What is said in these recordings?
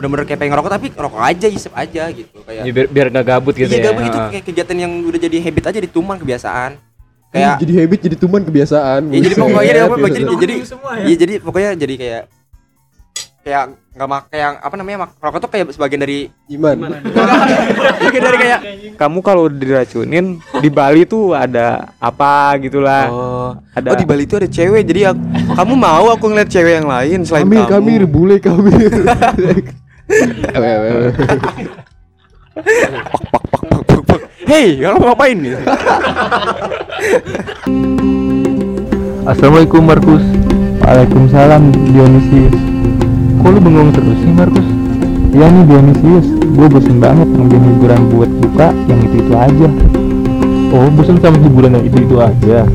bener-bener kayak pengen ngerokok tapi rokok aja isep aja gitu kayak Ya, biar biar nggak gabut gitu iya ya. gabut itu kayak kegiatan yang udah jadi habit aja di tuman kebiasaan Kayak jadi habit jadi tuman kebiasaan. ya jadi pokoknya jadi, biasa. jadi, jadi iya jadi pokoknya jadi kayak kayak nggak mak kayak apa namanya mak rokok tuh kayak sebagian dari iman. bagian dari kayak Kamu kalau diracunin di Bali tuh ada apa gitulah. oh Ada oh di Bali itu ada cewek jadi aku, kamu mau aku ngeliat cewek yang lain selain Kami kamu kami bule kami. Hei, kamu mau ngapain nih? Assalamualaikum Markus. Waalaikumsalam Dionysius Kok lu bengong terus sih Markus? Iya nih Dionysius Gue bosen banget ngambil hiburan buat buka yang itu-itu aja. Oh bosen sama hiburan yang itu-itu aja?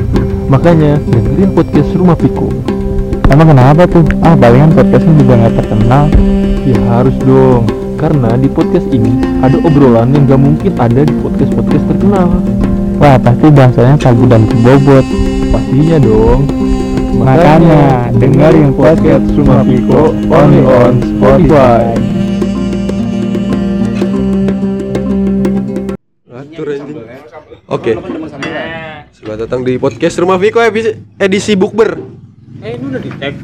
Makanya dengerin podcast Rumah Piko Emang kenapa tuh? Ah palingan podcastnya juga gak terkenal Ya harus dong Karena di podcast ini ada obrolan yang gak mungkin ada di podcast-podcast terkenal Wah pasti bahasanya tabu dan kebobot Pastinya dong Makanya dengerin podcast Rumah Piko only on Spotify Atur anjing. Oke. Selamat datang di podcast Rumah Viko edisi, edisi bukber. Eh, ini udah di tag.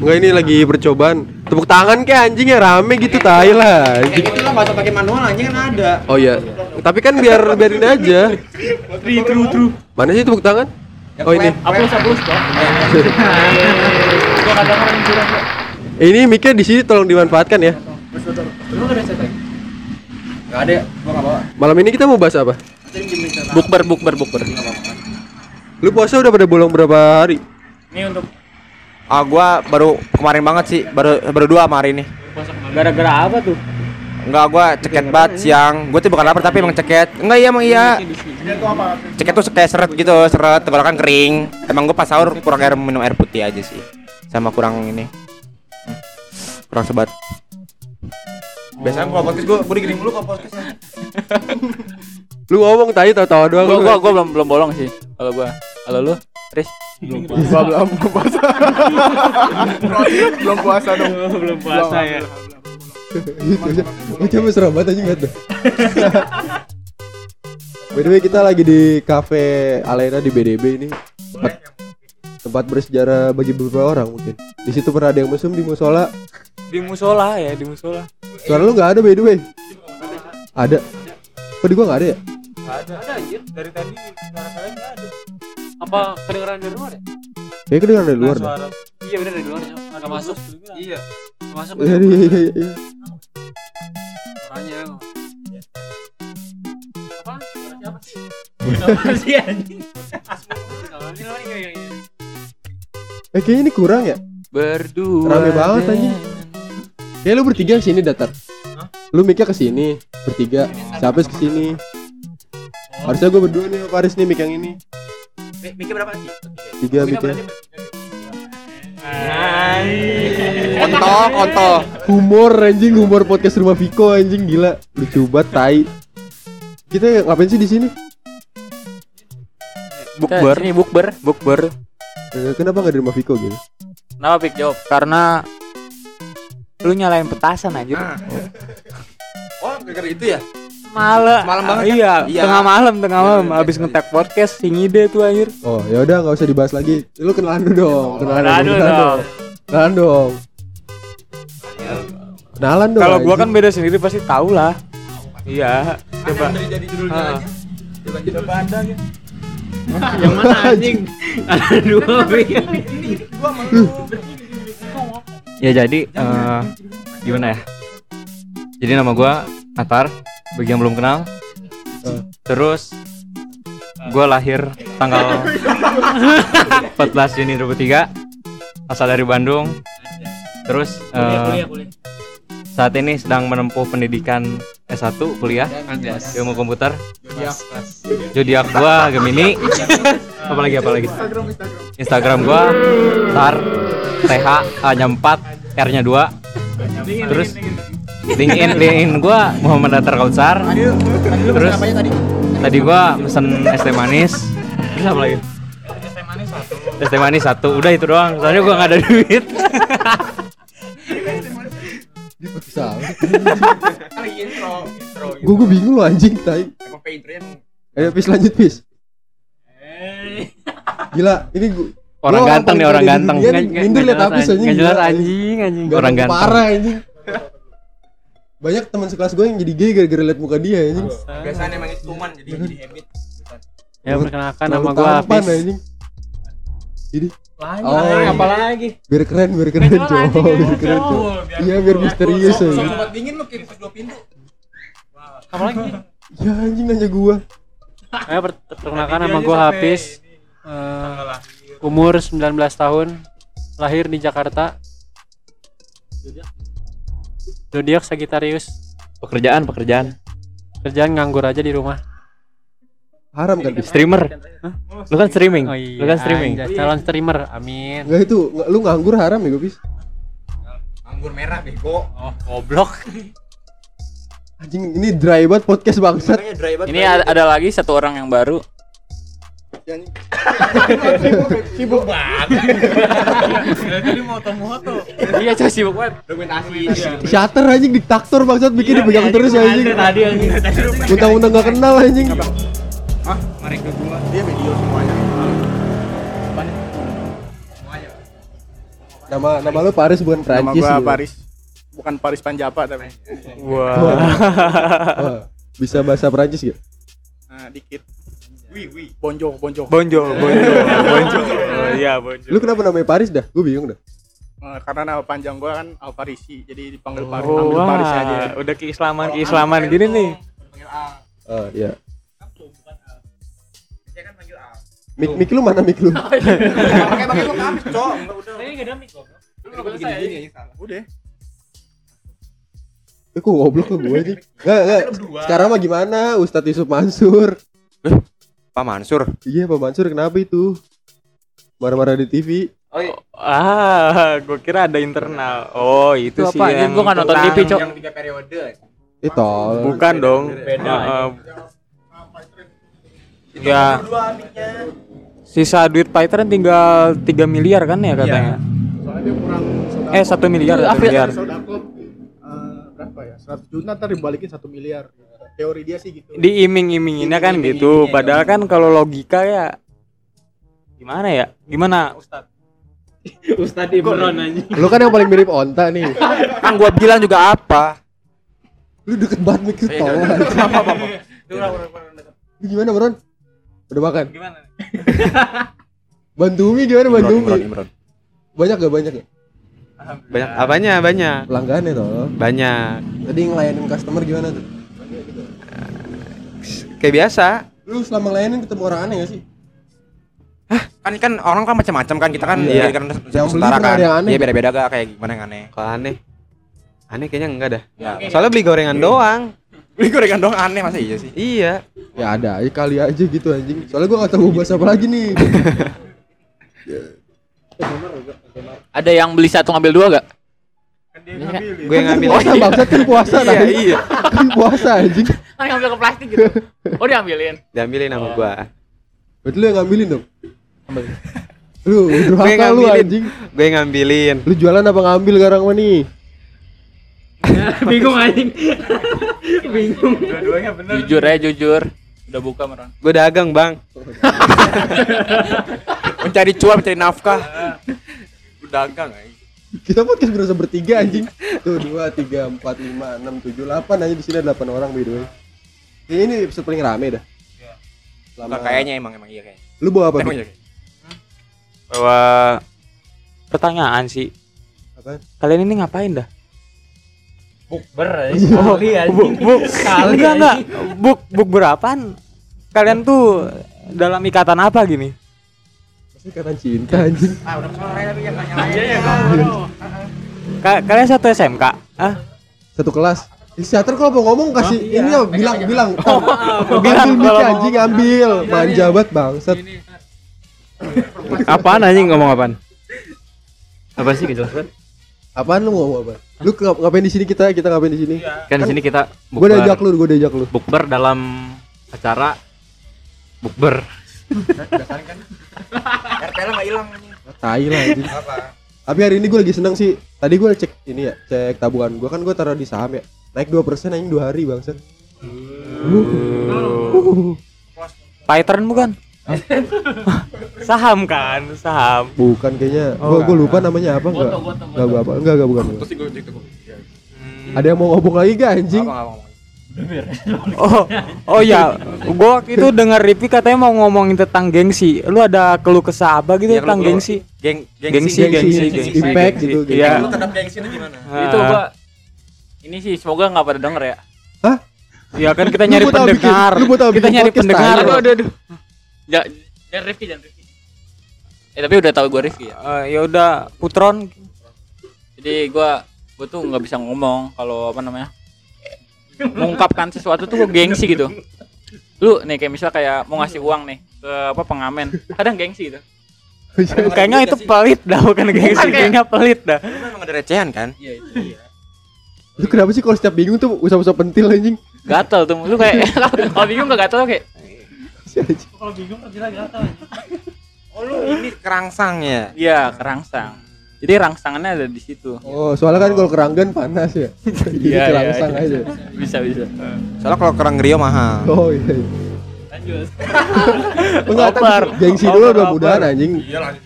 Enggak ini lagi percobaan. Tepuk tangan kayak anjing ya rame gitu tai lah. anjing. Itu lah nggak usah pakai manual anjing kan ada. Oh iya. Tapi kan biar biarin aja. Mana sih tepuk tangan? Oh ini. Hapus hapus kok. Gua kadang orang curang kok. Ini mic di sini tolong dimanfaatkan ya. Gak ada, gua nggak bawa. Malam ini kita mau bahas apa? Bukber bukber bukber. Lu puasa udah pada bolong berapa hari? Ini untuk Ah, gua baru kemarin banget sih, baru baru dua hari ini. gara-gara apa tuh? Enggak, gua ceket banget siang. Gua tuh bukan lapar tapi emang ceket. Enggak iya emang iya. Ceket tuh kayak seret gitu, seret tenggorokan kering. Emang gua pas sahur kurang air minum air putih aja sih. Sama kurang ini. Kurang sebat. Biasanya kalau podcast gua gua digiring dulu kalau podcast. Lu ngomong tadi tahu-tahu doang. Gua gua gua belum belum bolong sih. Kalau gua. Kalau lu? Tris? belum belum puasa belum puasa dong belum puasa ya. Itu aja. Serem banget anjing liat tuh. By the way kita lagi di cafe Alena di BDB ini. Tempat, tempat bersejarah bagi beberapa orang mungkin. Di situ pernah ada yang mesum di musola. Di musola ya, di musola. Suara lu nggak ada by the way. Ada. Kok di gua nggak ada ya? Ada anjir dari tadi suara kalian enggak ada. Apa kedengeran dari luar ya? Kayaknya kedengeran dari luar dah. Suara Iya benar dari luar ya. Enggak masuk. Iya. Masuk. Iya iya iya iya. Suaranya. Apa? Suara siapa sih? Apa sih anjing? Ini lagi kayak ini. Eh kayaknya ini kurang ya? Berdua. Rame banget anjing. Kayak lu bertiga ke sini datar. Lu mic-nya ke sini bertiga. Siapa ke sini? Harusnya gue berdua nih sama Faris nih mic yang ini. Mikir berapa sih? Tiga mic-nya. Kontol, kontol. Humor anjing, humor podcast rumah Viko anjing gila. Lucu banget tai. Kita ngapain sih di sini? Bukber. Ini bukber, bukber. Eh, Kenapa nggak di rumah Viko gitu? Kenapa Pik jawab? Karena lu nyalain petasan aja. Oh, gara-gara itu ya? Malam. Malam banget kan? Iya, Iya. tengah malam, tengah Iya, malam iya, habis iya. ngetek podcast si ngide tuh anjir. Oh ya udah nggak usah dibahas lagi. Lu kenalan dulu dong. Kenalan, kenalan dulu dong. Kenalan dong. Kenalan dong. Kalau gua kan beda sendiri pasti tahu lah. Iya, coba. judulnya Ah. aja. Coba Anda ya. Yang mana anjing? Ada dua Ya jadi eh, gimana ya? Jadi nama gua Atar, bagi yang belum kenal. Terus gua lahir tanggal 14 Juni 2003 asal dari Bandung. Terus eh, saat ini sedang menempuh pendidikan S1 kuliah ilmu komputer. Zodiak gua Gemini. apalagi apalagi. Instagram gua tar TH A-nya 4, R-nya 2. Terus LinkedIn LinkedIn gua Muhammad Atar Kautsar. Terus tadi gua mesen es teh manis. Terus apa lagi? Es teh manis satu. Udah itu doang. Soalnya gua nggak ada duit. Gue gue bingung loh anjing tai. Emang pay Ayo pis lanjut pis. Gila, ini gua Orang gua ganteng nih orang ganteng. Nggak- jelas habis anjing, anjing. Orang ganteng. Parah anjing. Banyak teman sekelas gue yang jadi gay gara-gara liat muka dia anjing. biasanya emang itu cuman jadi jadi habit. Ya perkenalkan nama gua tampan, Hafiz. Jadi Lanjut, Oh. anjing, apa lagi? biar keren, biar keren cowok, biar keren cowok. Iya, biar misterius anjing. Sobat dingin lu kayak dua pintu. Apa lagi? Ya anjing nanya gua. Ayo per- perkenalkan nama gua Hafiz. Eh, umur 19 tahun, lahir di Jakarta. Zodiak Sagittarius. Pekerjaan pekerjaan. Kerjaan nganggur aja di rumah. Haram kan bis? Streamer. Lu kan streaming. Oh iya. Lu kan streaming. anjay, calon streamer. Amin. Enggak itu, nggak- lu nganggur haram ya gue bis? Anggur merah bego. Oh, goblok. Anjing ini dry banget podcast bangsat. Makanya dry banget. Ini ada, ada lagi satu orang yang baru. Sibuk banget. iya, coy sibuk banget. Dokumentasi. Shutter anjing diktator bangsat bikin dipegang terus anjing. Tadi anjing. Mentang-mentang gak kenal anjing. Dia video semuanya. Nama nama lu Paris bukan Nama Prancis. gua gitu. Paris. Bukan Paris Panjapa tapi. Wah. Wah, bisa bahasa Prancis gak? Nah, dikit. Bonjo, bonjo. Bonjo, bonjo, bonjo. Oh, iya, bonjo. Lu kenapa namanya Paris dah? Gue bingung dah. Eh, karena nama panjang gua kan Alfarisi, jadi dipanggil Paris. Oh, Ambil Paris aja. wah, udah keislaman keislaman gini nih. Oh iya. Mik mik lu mana mik lu? Pakai pakai lu kamis, Cok. Enggak udah. Ini enggak ada mic goblok. Lu begini-gini aja salah. Udah. Eh kok goblok ke gue sih? Enggak, enggak. Sekarang mah gimana? Ustadz Yusuf Mansur. Pak Mansur. Iya, Pak Mansur kenapa itu? Marah-marah di TV. Ah, gua kira ada internal. Oh, itu, Itu sih apa? yang Gua nggak nonton TV, Cok. Yang tiga periode. Eh tol. Bukan dong. Beda, Heeh. ya. Sisa duit Python tinggal 3 miliar kan ya katanya. Soalnya dia kurang Eh, 1 miliar, 1 miliar. Eh, berapa ya? 100 juta ntar dibalikin 1 miliar. Teori dia sih gitu. Diiming-iminginnya kan gitu. Padahal kan kalau logika ya gimana ya? Gimana Ustadz? Ustaz Imron anjing. Lu kan yang paling mirip onta nih. Kan gua bilang juga apa? Lu deket banget mik lu tol. Lu gimana, Bron? Udah makan? Gimana? Bantumi gimana Imron, Bantumi? Imron, Imron. Banyak gak banyak ya? Banyak apanya? Banyak. Pelanggannya toh. Banyak. Tadi ngelayanin customer gimana tuh? Kayak biasa. Lu selama ngelayanin ketemu orang aneh gak sih? Kan kan orang kan macam-macam kan kita kan Iya. kan Yang setara kan. ada yang aneh. Iya beda-beda gak kayak gimana yang aneh. Kalau aneh. Aneh kayaknya enggak dah. Ya. Soalnya beli gorengan doang. Beli gorengan doang aneh masa iya sih? Iya. Ya ada aja kali aja gitu anjing. Soalnya gua gak tahu mau bahas apa lagi nih. Ada yang beli satu ngambil dua gak? Gue yang ngambil. puasa bangsat kan puasa Iya, iya. Kan puasa anjing. Kan ngambil ke plastik gitu. Oh diambilin. Diambilin sama gua. Berarti lu yang ngambilin dong? Lu Gue durhaka lu ngambilin. anjing. Gue yang ngambilin. Lu jualan apa ngambil sekarang mah nih? Bingung anjing. Bingung. Jujur ya jujur. Udah buka meron. Gue dagang, Bang. Mencari cuan, mencari nafkah. Lu dagang aja. Kita podcast berasa bertiga anjing. Tuh dua, tiga, empat, lima, enam, tujuh, delapan aja di sini ada delapan orang by the way. Kayaknya ini episode paling rame dah. Selama- Enggak kayaknya emang emang iya kayak. Lu bawa apa? Emang iya. kayak. Bahwa pertanyaan sih. Apaan? Kalian ini ngapain dah? Bukber anjing. Sekali anjing. Buk, buk, Sekali enggak enggak. Buk, buk berapaan? Kalian tuh dalam ikatan apa gini? Ikatan cinta anjing. Ka- kalian satu SMK? Ah, Satu kelas. Inisiator kalau mau ngomong kasih ini ya, bilang bilang. bilang ambil mic kalau anjing ambil. Manja banget bangsat. Apaan anjing ngomong apaan? Apa sih kejelaskan? Apaan lu ngomong apa? Lu ngap- ngapain di sini kita? Kita ngapain di sini? kan di sini kita Gue diajak lu, gue diajak lu. bukber dalam acara bukber. RTL mah hilang anjing. Tai? Tapi hari ini gue lagi seneng sih. Tadi gue cek ini ya, cek tabungan gue kan gue taruh di saham ya. Naik 2% anjing 2 hari bangsa. Python bukan? saham kan, saham. Bukan kayaknya. Oh, Gue gue lupa namanya apa enggak? Enggak apa? Enggak enggak bukan. Ada yang mau ngobong lagi gak anjing? Oh, oh ya, gua waktu itu dengar Ripi katanya mau ngomongin tentang gengsi. Lu ada keluh kesah apa gitu Yang tentang lu- gengsi? Geng, Gengsi, gengsi, gengsi, Impact gengsi. gitu, gengsi. Iya. Lu terhadap gengsi itu gimana? Itu gua ini sih semoga nggak pada denger ya. Hah? Ya kan kita nyari pendengar. Kita nyari pendengar. Aduh aduh aduh. Ja, jangan Rifki jangan Rifki. Eh tapi udah tahu gua Rifki ya. Eh, ya udah Putron. Jadi gua gua tuh nggak bisa ngomong kalau apa namanya mengungkapkan sesuatu tuh gengsi gitu. Lu nih kayak misal kayak mau ngasih uang nih ke apa pengamen, kadang gengsi gitu. Kayaknya itu pelit dah bukan gengsi, kayak- kayaknya pelit dah. Lu memang ada recehan kan? Iya itu iya. Lu kenapa sih kalau setiap bingung tuh usah-usah pentil anjing? Gatel tuh, lu kayak kalau bingung gak gatel kayak Si anjing. Oh lu ini kerangsang ya? iya kerangsang. Jadi rangsangannya ada di situ. Oh, soalnya kan kalau keranggan panas ya. Jadi Iya, iya, kerangsang iya. aja. Bisa bisa. Soalnya kalau kerang Rio mahal. Oh iya. iya. Lanjut. Enggak Oper. gengsi dulu Oper, mudah-mudahan oper. anjing.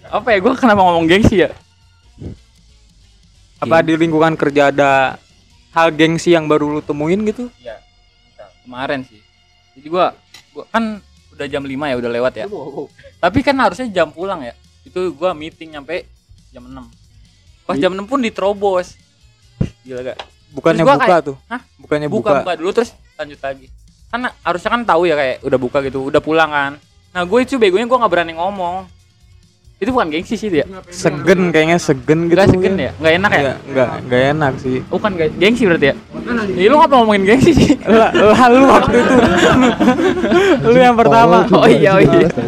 Apa ya gua kenapa ngomong gengsi ya? Apa di lingkungan kerja ada hal gengsi yang baru lu temuin gitu? Kemarin sih. Jadi gua gua kan udah jam 5 ya udah lewat ya. Tapi kan harusnya jam pulang ya. Itu gua meeting nyampe jam 6. Pas jam 6 pun diterobos. Gila gak? Bukannya buka kayak- tuh. Hah? Bukannya buka, buka. buka dulu terus lanjut lagi. Kan harusnya kan tahu ya kayak udah buka gitu, udah pulang kan. Nah, gue itu begonya gue nggak berani ngomong. Itu bukan gengsi sih dia. Segen kayaknya segen gitu. Enggak segen ya? Enggak enak ya? Enggak, enggak, enggak enak sih. Bukan gak- gengsi berarti ya? Ya lu ngapa ngomongin gengsi sih? Lah, lah, lu waktu itu. lu yang pertama. coba Oh iya, oh iya. anjing.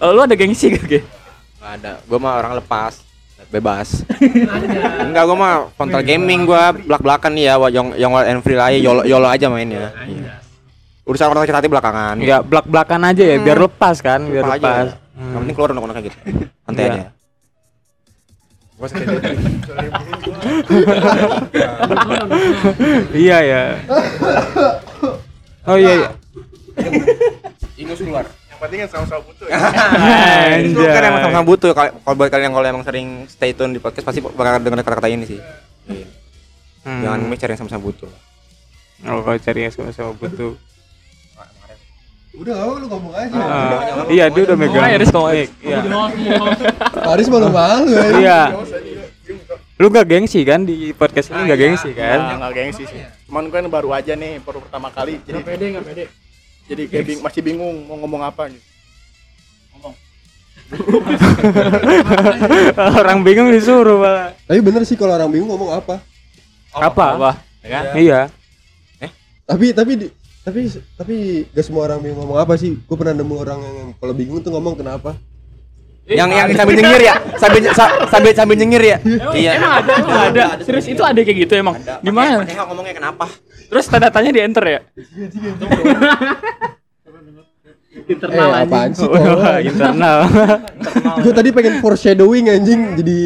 Oh, lu ada gengsi gak, Ge? Gak ada. Gua mah orang lepas. Bebas. Enggak, gua mah frontal gaming gua belak-belakan ya, wa- yang yang wild and free aja, yolo, yolo aja mainnya. Iya. Urusan orang sakit hati belakangan. Ya, belak-belakan aja ya, biar lepas kan, biar Lepas aja. lepas. Yang penting keluar unek-uneknya gitu. Santai Iya. aja. Gua sakit hati. Iya ya. Oh iya. iya. Ingus keluar. Yang penting sama-sama butuh ya. Itu kan emang sama-sama butuh. Kalau buat kalian kalau emang sering stay tune di podcast pasti bakal dengar kata-kata ini sih. Hmm. Jangan miss cari yang sama-sama butuh. Oh, kalau cari yang sama-sama butuh. Udah enggak lu ngomong aja. Ah, iya, dia udah megang. Riz, ngomong Iya. Paris malu-malu anjing. Iya. Lu gak gengsi kan di podcast ini gak gengsi kan? Nah, nggak gengsi sih. Cuman kan baru aja nih, baru pertama kali. Jadi pede, nggak pede. Jadi kayak bing- masih bingung mau ngomong apa gitu. Orang bingung disuruh malah. Tapi bener sih kalau orang bingung ngomong apa. Apa? Apa? Ya kan? Iya. Tapi tapi di, tapi tapi gak semua orang bingung ngomong apa sih. Gue pernah nemu orang yang kalau bingung tuh ngomong kenapa. Yang yang sambil nyengir ya, sambil sa- sambil sambil nyengir ya. Iya. Emang ada, emang ada. Serius itu ada kayak gitu emang. Gimana? Ngomongnya kenapa? Terus tanda tanya di enter ya? eh apaan sih Oh, internal. Gue tadi pengen foreshadowing anjing jadi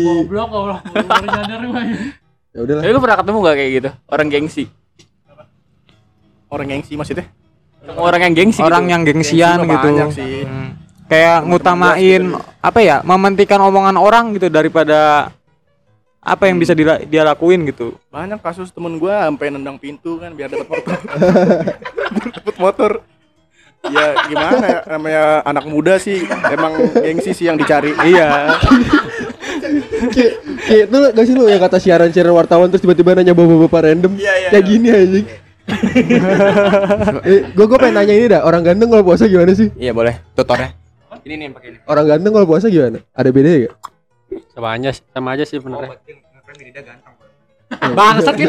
ya udahlah. Tapi lu pernah ketemu gak kayak gitu? Orang gengsi. Orang gengsi maksudnya? Orang yang gengsi Orang gitu. yang gengsian Gengsi gitu. banyak sih. Hmm. Kayak ngutamain apa ya? Mementingkan omongan orang gitu daripada apa yang bisa dila- dia lakuin gitu. Banyak kasus temen gua sampai nendang pintu kan biar dapat motor. dapat motor. Ya gimana ya namanya anak muda sih emang gengsi sih yang dicari. Iya. Kayak kayak itu gak sih lu yang kata siaran-siaran wartawan terus tiba-tiba nanya bapak-bapak random kayak gini anjing. eh, gue gue pengen nanya ini dah orang ganteng kalau puasa gimana sih? Iya boleh. Tutornya. Ini nih pakai ini. Orang ganteng kalau puasa gimana? Ada bedanya gak? Sama aja, sama aja sih benernya. Bangsat kan.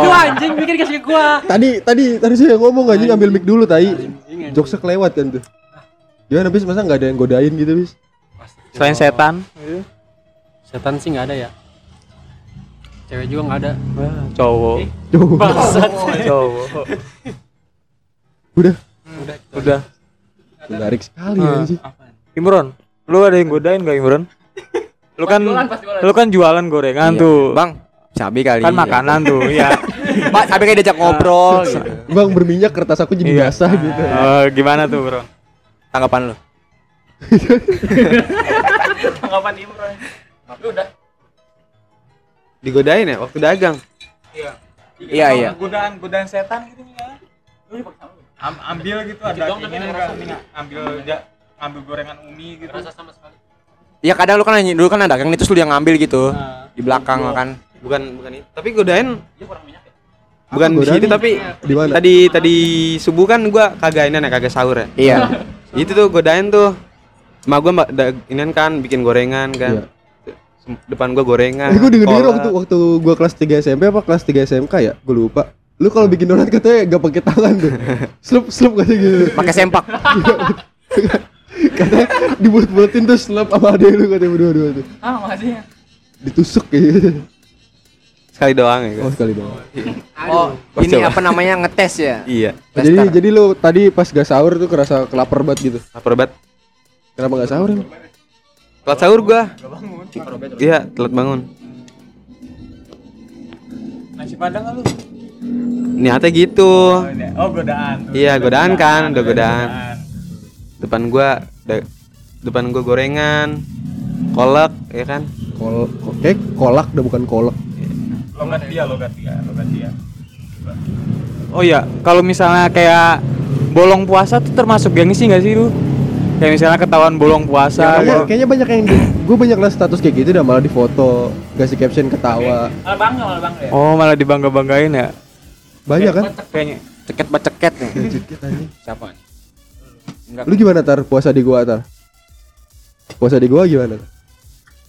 Gua anjing bikin kasih gua. Tadi tadi tadi saya ngomong anjing ambil mic dulu tai. Jokesnya kelewat kan tuh. Gimana bis masa nggak ada yang godain gitu bis? Selain setan, Setan sih nggak ada ya. Cewek juga nggak ada. Wah, cowok. Tuh, Bangsat. Cowok. udah Udah. menarik sekali Ah. anjing. Imron, lu ada yang godain gak Imron? Lu kan jualan, pas jualan. lu kan jualan gorengan Iya. tuh. Bang, cabai kali. Kan makanan tuh, ya. Pak, cabai kayak diajak ngobrol gitu. Bang berminyak kertas aku jadi Iya. basah gitu. Eh, gimana tuh, Bro? Tanggapan lu? Tanggapan Imron. Lu udah. Digodain ya waktu dagang. Iya, iya. Godaan godaan setan gitu ya. Am ambil gitu ada keinginan enggak ambil ambil gorengan umi gitu. Rasa sama sekali. Iya kadang lu kan dulu kan ada dagang itu lu yang ngambil gitu. Di belakang kan. Bukan bukan itu. Tapi godain Dia kurang minyak ya. bukan di godain? situ tapi Di mana? tadi tadi subuh kan gua kagak ini kagak sahur ya. Iya. itu tuh godain tuh. Emak gua mbak inian kan bikin gorengan kan. Sem- Depan gua gorengan. Eh gue denger denger waktu waktu gua kelas 3 SMP apa kelas 3 SMK ya? Gue lupa. Lu kalau bikin donat katanya gak pakai tangan tuh. Slup slup katanya gitu. Pakai sempak. katanya dibulet-buletin tuh slup sama adek lu katanya berdua-dua tuh. Ah, makasih. Ditusuk kayak gitu. sekali doang ya. Oh sekali doang. Oh, ini apa namanya ngetes ya? Iya. Jadi jadi lu tadi pas gak sahur tuh kerasa kelapar banget gitu. Lapar banget. Kenapa gak sahur? Telat sahur gua. Iya, telat bangun. Nasi padang lu. Niatnya gitu. Oh, godaan. Iya, godaan kan, udah godaan. Depan gua da- depan gua gorengan, kolak, ya kan? Kol kayak kolak udah bukan kolak. Logat dia, logat dia, logat dia. Oh iya, kalau misalnya kayak bolong puasa tuh termasuk gengsi gak sih lu? Kayak misalnya ketahuan bolong puasa. kayaknya, gitu. kayaknya banyak yang gue banyak liat status kayak gitu udah malah difoto, kasih caption ketawa. Malah bangga, malah bangga ya. Oh, malah dibangga-banggain ya? Banyak kan? Kayaknya. Ceket baceket nih. Ceket. Siapa? Enggak. Lu gimana tar puasa di gua tar? Puasa di gua gimana? Tar?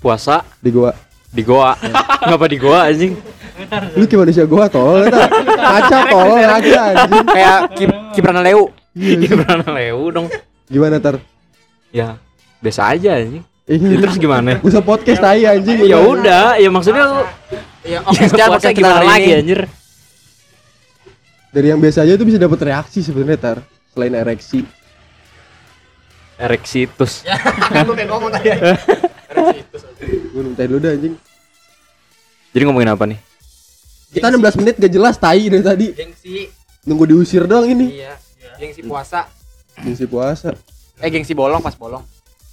Puasa Di gua. di goa. Ngapa di goa anjing? Lu gimana sih gua tol tar? Kaca tol kaca anjing. Kayak Kip- Kiprana Leu. Gimana leu dong? Gimana tar? Ya, biasa aja anjing. Eh, Ya, terus gimana? Usah podcast tai anjing. Ya udah, ya maksudnya lu Ya, ya, podcast kita gimana lagi anjir? Dari yang biasa aja tuh bisa dapat reaksi sebenarnya tar. Selain ereksi. Ereksitus. Gua minta dulu dah anjing. Jadi ngomongin apa nih? Kita 16 menit gak jelas tai dari tadi. Gengsi. Nunggu diusir doang ini. Iya. Gengsi puasa. Ngisi puasa. Eh gengsi bolong pas bolong.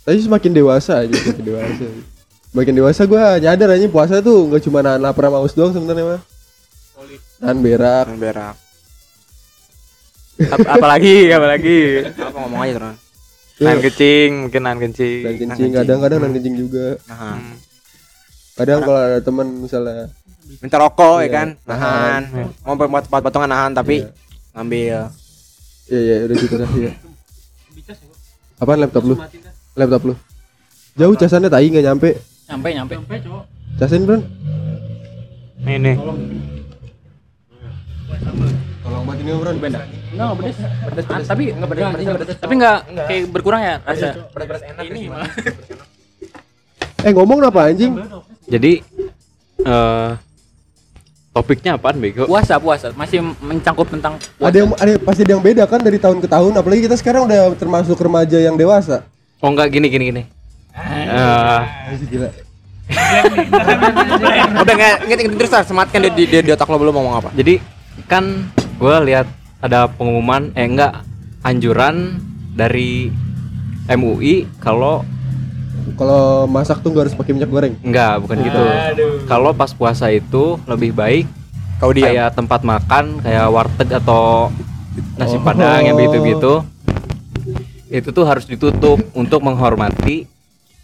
Tapi semakin dewasa aja, semakin dewasa. Semakin dewasa gua nyadar aja puasa tuh nggak cuma nahan lapar sama haus doang sebenarnya mah. Nahan berak. Kan berak. Ap- apalagi, apalagi. Apa ngomong aja terus. Nahan kencing, mungkin nahan kencing. Dan kencing kadang-kadang nahan kencing juga. Nah, Kadang kalau ada teman misalnya minta rokok ya Iya. kan, nahan. Mau buat buat potongan nahan tapi ngambil. Iya iya udah gitu dah ya. Apaan laptop lu? Laptop lu. Jauh casannya tai nggak nyampe. Nyampe, nyampe. Casin bro. Ini. Tolong buat ini bro. Enggak, enggak pedes. Pedes, pedes. Tapi enggak pedes, pedes. Tapi enggak kayak berkurang ya rasa. Ini malah. Eh ngomong apa anjing? Jadi eh topiknya apaan bego? Puasa, puasa. Masih mencangkup tentang puasa. Ada yang ada pasti ada yang beda kan dari tahun ke tahun. Apalagi kita sekarang udah termasuk remaja yang dewasa. Oh enggak gini gini gini. Eh Gila. Udah nggak ngerti terus sematkan di, di, di, di otak lo belum ngomong apa. jadi kan gue lihat ada pengumuman eh enggak anjuran dari MUI kalau Kalau masak tuh nggak harus pakai minyak goreng. enggak bukan gitu. Kalau pas puasa itu lebih baik Kau diam. kayak tempat makan kayak warteg atau nasi Oh. padang yang gitu-gitu itu tuh harus ditutup untuk menghormati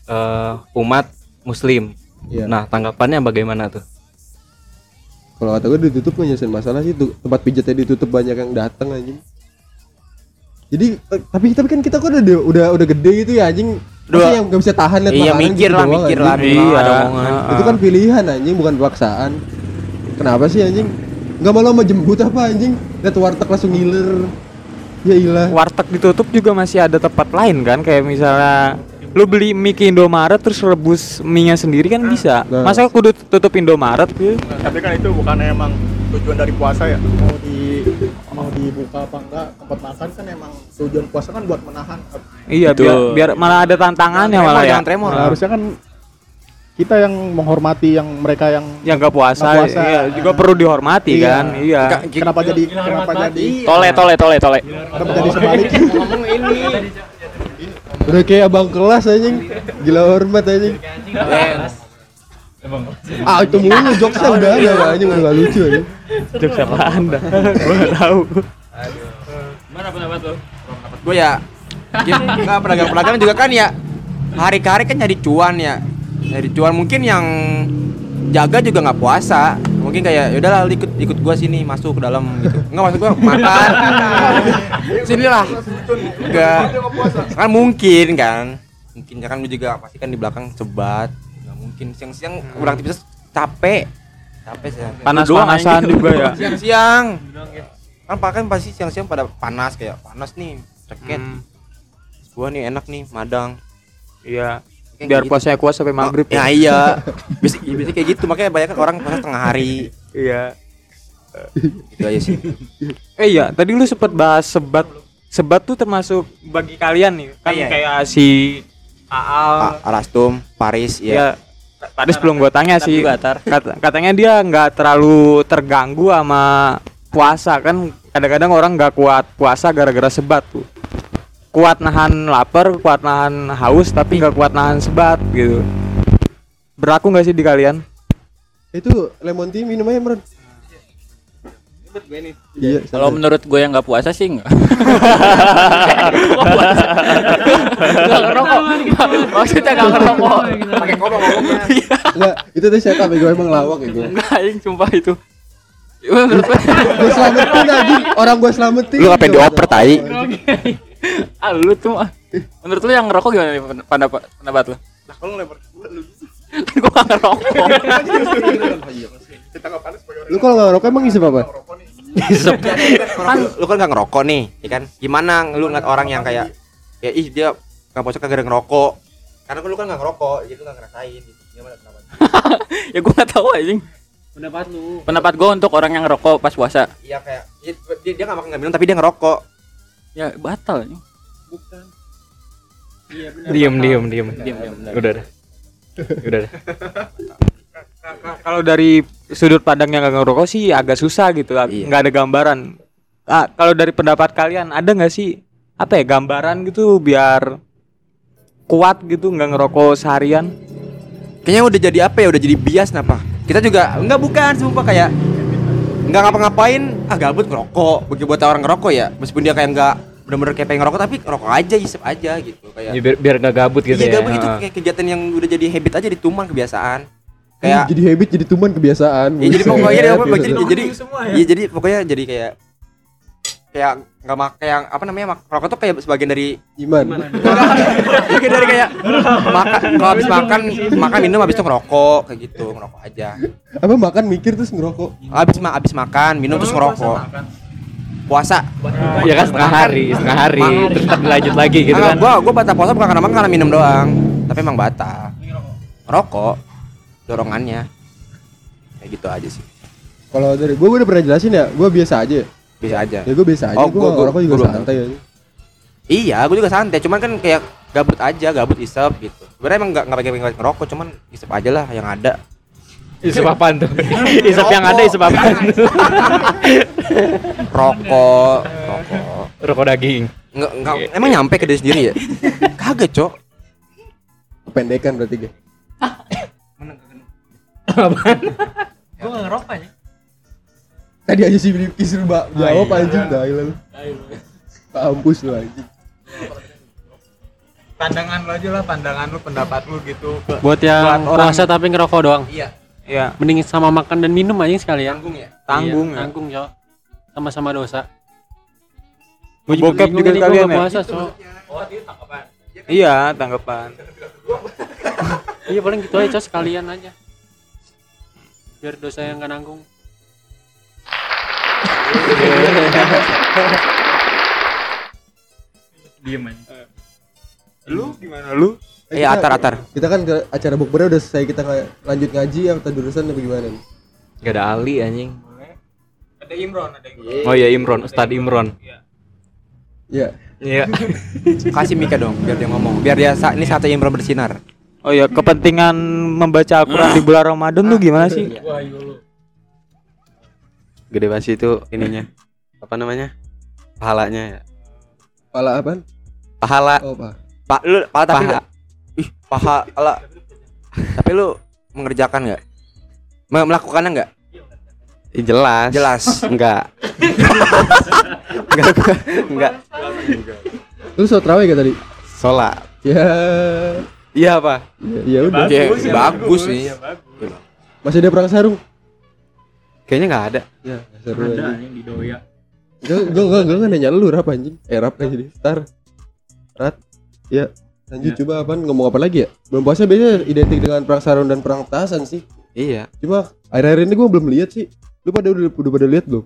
eh, umat muslim. Iya. Nah, tanggapannya bagaimana tuh? Kalau kata gue ditutup nggak nyelesain masalah sih tuh tempat pijatnya ditutup banyak yang datang anjing. Jadi eh, tapi tapi kan kita kok udah udah udah gede gitu ya anjing. Udah- Pasti yang nggak bisa tahan lihat Iya makanan mikir gitu lah, doang, mikir lah. Iya. ada omongan. Itu kan pilihan anjing bukan paksaan. Kenapa sih anjing? Nggak malu sama jemput apa anjing? Lihat warteg langsung ngiler. Ya ilah. Warteg ditutup juga masih ada tempat lain kan kayak misalnya lu beli mie ke Indomaret terus rebus mie-nya sendiri kan bisa. Nah. Masa kudu tutup Indomaret gitu? Tapi kan itu bukan emang tujuan dari puasa ya. Mau di mau dibuka apa enggak tempat makan kan emang tujuan puasa kan buat menahan. Iya, biar biar malah ada tantangannya malah ya. Jangan tremor. Nah, harusnya kan kita yang menghormati yang mereka yang yang nggak puasa, Nggak puasa. iya, juga perlu dihormati Iya. kan iya kenapa jadi kenapa jadi Tole tole tole tole. kenapa jadi sebalik ngomong ini Udah kayak abang kelas anjing. Gila hormat anjing. Ah itu mulu jokesnya udah ada ya anjing udah gak lucu anjing. jok siapa anda gua nggak tahu Mana pendapat lo? gue ya nggak pedagang-pedagang juga kan ya hari ke hari kan nyari cuan ya nyari cuan mungkin yang jaga juga nggak puasa. Mungkin kayak yaudahlah ikut ikut gua sini masuk ke dalam gitu. Nggak maksud gua makan. Sinilah. Enggak kan mungkin kan. Mungkin ya kan lu juga pasti kan di belakang sebat. Nggak mungkin. Siang-siang ulang tipis capek. Capek sih. Panas-panasan juga ya? Siang-siang. Kan pakai pasti siang-siang pada panas kayak panas nih ceket. Hmm, gua nih enak nih madang. Iya biar gitu. puasanya kuat sampai maghrib ya iya. Bisa bisa kayak gitu. Makanya banyak orang puasa setengah hari. Iya. Gitu aja sih. Eh iya. Tadi lu sempet bahas sebat. Sebat tuh termasuk bagi kalian nih. Kan Iya. kayak si Aal. A- Alastum Paris ya ya tadi sebelum gua tanya sih Tar. kat- katanya dia nggak terlalu terganggu sama puasa. Kan kadang-kadang orang nggak kuat puasa gara-gara sebat tuh kuat nahan lapar kuat nahan haus tapi nggak kuat nahan sebat gitu berlaku nggak sih di kalian Itu lemon tea minum aja Meren. Iya, Kalau santai. menurut gue yang nggak puasa sih enggak. Enggak ngerokok. Maksudnya enggak ngerokok. pakai ngomong ngomongnya Enggak, itu tuh ya gue emang lawak ya gue. Enggak, anjing sumpah itu. Gue selamatin anjing, orang gue selamatin. lu ngapain dioper tai ah lu tuh mah. Menurut lu yang ngerokok gimana nih pen- pendapat pendapat lu? Nah, kalau lempar gua lu Kan gua nggak ngerokok. kita nggak panas sebagai orang Lu kalau nggak ngerokok emang isep apa? nih kan lu kan nggak ngerokok nih ya kan gimana lu ngeliat orang yang kayak ya ih dia nggak puasa kagak ngerokok karena kan lu kan nggak ngerokok jadi lu nggak ngerasain gitu gimana kenapa ya gua nggak tahu anjing. Pendapat lu. Pendapat gua untuk orang yang ngerokok pas puasa. iya kayak dia dia, dia nggak makan nggak minum tapi dia ngerokok Ya batal anjing. Bukan. Iya benar. diem diem diem Diam, diam, benar. udah dah udah dah kalau dari sudut pandang yang nggak ngerokok sih agak susah gitu Iya. nggak ada gambaran ah kalau dari pendapat kalian ada nggak sih apa ya gambaran gitu biar kuat gitu nggak ngerokok seharian kayaknya udah jadi apa ya udah jadi bias napa kita juga enggak bukan sumpah kayak nggak ngapa-ngapain. Ah gabut ngerokok. Bagi buat orang ngerokok ya meskipun dia kayak nggak bener-bener kayak pengen ngerokok tapi ngerokok aja isep aja gitu kayak Ya, biar biar nggak gabut gitu iya ya. gabut. Itu kayak kegiatan yang udah jadi habit aja di tuman kebiasaan. Kayak jadi habit jadi tuman kebiasaan. ya jadi pokoknya dia apa biasa. jadi jadi iya jadi pokoknya jadi kayak kayak nggak mak kayak apa namanya mak rokok tuh kayak sebagian dari iman. bagian dari kayak makan kalau habis makan makan minum habis itu ngerokok kayak gitu ngerokok aja. Apa makan mikir terus ngerokok? habis ma habis makan minum terus ngerokok. puasa. Ya kan setengah hari, setengah hari, terus ntar dilanjut lagi gitu kan. gua gua batal puasa bukan karena makan karena minum doang. Tapi emang batal. Rokok dorongannya. Kayak gitu aja sih. Kalau dari gue udah pernah jelasin ya, gue biasa aja. Bisa aja. Ya gue biasa aja, Oh, gue gua- gua- ngerokok juga gua santai aja. iya gua juga santai. Cuman kan kayak gabut aja gabut isep gitu. Sebenarnya emang nggak nggak pengen pengen ngerokok cuman isep aja lah yang ada. Isep apaan tuh? Isep yang ada isep apaan? rokok rokok. Rokok daging. nggak nggak. Emang nyampe ke diri sendiri ya? Kagak cok. Kependekan berarti gue. Gua nggak ngerokok anjing. Tadi aja sih Rifki suruh mbak jawab anjing dah lu. Kampus lu anjing. pandangan lu aja lah pandangan lu pendapat lu gitu ke Buat yang puasa tapi ngerokok doang. iya ya Mending sama makan dan minum aja sekalian. tanggung ya tanggung Iya, ya. tanggung, Cok. Sama-sama dosa. bokep juga Bingung ini gua sekalian nggak ya puasa, Cok. iya tanggapan Iya paling gitu aja, Cok, sekalian aja. Biar dosa yang gak nanggung. Diem aja. lu gimana lu Eh, iya kita- atar atar Kita kan ke acara bukbernya udah selesai kita lanjut ngaji atau jurusan apa gimana nih? Gak ada Ali anjing. ada Imron ada Imron Oh iya Imron, Ustadz Imron. Ya, Iya. kasih Mika dong biar dia ngomong biar dia sa ini satu yang belum bersinar oh Oh ya, kepentingan membaca Al-Qur'an di bulan Ramadan tuh gimana sih? Gede banget sih itu ininya. Apa namanya? Pahalanya ya. Pala apa? Pahala. Oh, pak. Pak lu pahala tapi Paha. Ih, pahala. tapi lu mengerjakan nggak? Me- Melakukannya nggak? Ih, jelas. Jelas. Enggak. enggak. Enggak. Lu sholat terawih gak tadi? Sholat. Ya. Iya apa? Ya, ya udah. Ya, bagus nih. Masih ada perang sarung? Kayaknya nggak ada. Ya, seru aja. yang di doya. Gue gue gue gue nggak nanya lu rap anjing. Eh rap aja deh. Star. Rat. Ya. Lanjut coba apaan ngomong apa lagi ya? Belum puasa biasanya identik dengan perang sarung dan perang petasan sih. Iya. Cuma akhir-akhir ini gue belum lihat sih. Lu pada udah udah pada lihat belum?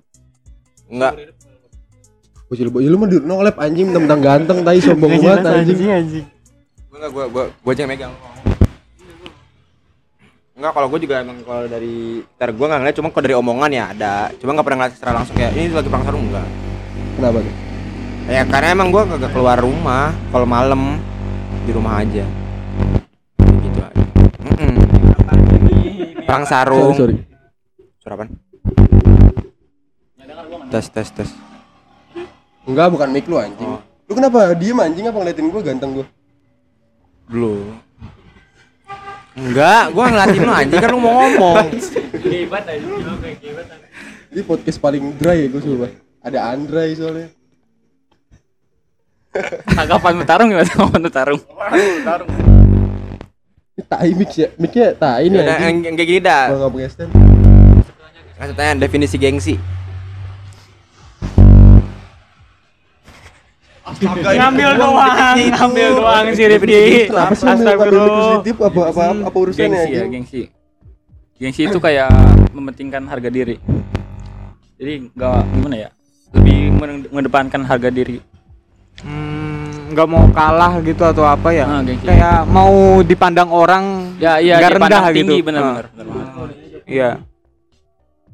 Enggak. Bocil bocil lu mah di nolep anjing mentang ganteng tai sombong banget anjing. anjing. Gua gua gua gua aja yang megang. Enggak, kalau gua juga emang kalau dari ntar gua enggak ngeliat cuma kalau dari omongan ya ada. Cuma enggak pernah ngeliat secara langsung kayak ini lagi perang sarung enggak. Kenapa tuh? Ya karena emang gua kagak keluar rumah kalau malam di rumah aja. Gitu aja. Mm-mm. Perang sarung. Sorry, sorry. Suara apaan? Tes tes tes. Enggak, bukan mic lu anjing. Lu kenapa diem anjing apa ngeliatin gua ganteng gua? Dulu. Enggak, gua ngeliatin lu anjing kan lu mau ngomong. Hebat aja lo kayak hebat. Ini podcast paling dry ya gua coba. Ada Andrai soalnya. Tanggapan bertarung gimana tanggapan bertarung? Tarung. Ini tai mix ya. Micnya tai nih yang kayak gini dah. Kalau nggak pakai stand. Kasih tanya definisi gengsi. Ngambil doang, ngambil doang si Rifki. Apa sih Astagfirullah. positif apa apa apa urusannya Gengsi ya, gengsi. Gengsi itu kayak mementingkan harga diri. Jadi nggak gimana ya? Lebih men- mengedepankan harga diri. Hmm, nggak mau kalah gitu atau apa ya? Ah, gengsi. Kayak mau dipandang orang Ya iya nggak dipandang rendah tinggi gitu. benar-benar. Ah, Iya.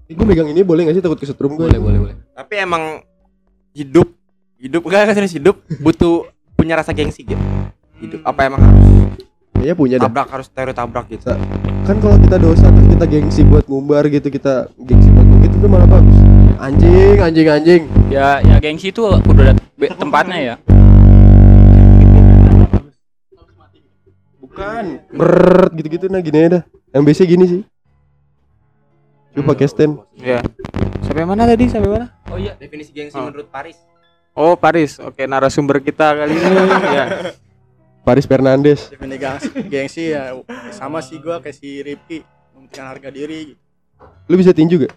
Gue megang ini boleh gak sih takut kesetrum gue? Boleh boleh boleh. Tapi emang hidup hidup enggak kan serius hidup butuh punya rasa gengsi gitu. Hidup apa emang harus Kayaknya punya dah. tabrak harus teori tabrak gitu. Kan kalau kita dosa terus kita gengsi buat ngumbar gitu kita gengsi buat gitu itu malah bagus. Anjing, anjing, anjing. Ya ya gengsi itu udah ada tempatnya ya. Bukan. Brrrr gitu-gitu nah gini aja dah. Yang biasa gini sih. Coba pakai stand. Iya. Sampai mana tadi? Sampai mana? Oh iya, definisi gengsi Oh. menurut Paris. Oh, Paris. Oke, narasumber kita kali ini ya. Paris Fernandes. Definisi gengsi, gengsi ya sama sih gua kayak si Rifki mementingkan harga diri gitu. Lu bisa tinju gak?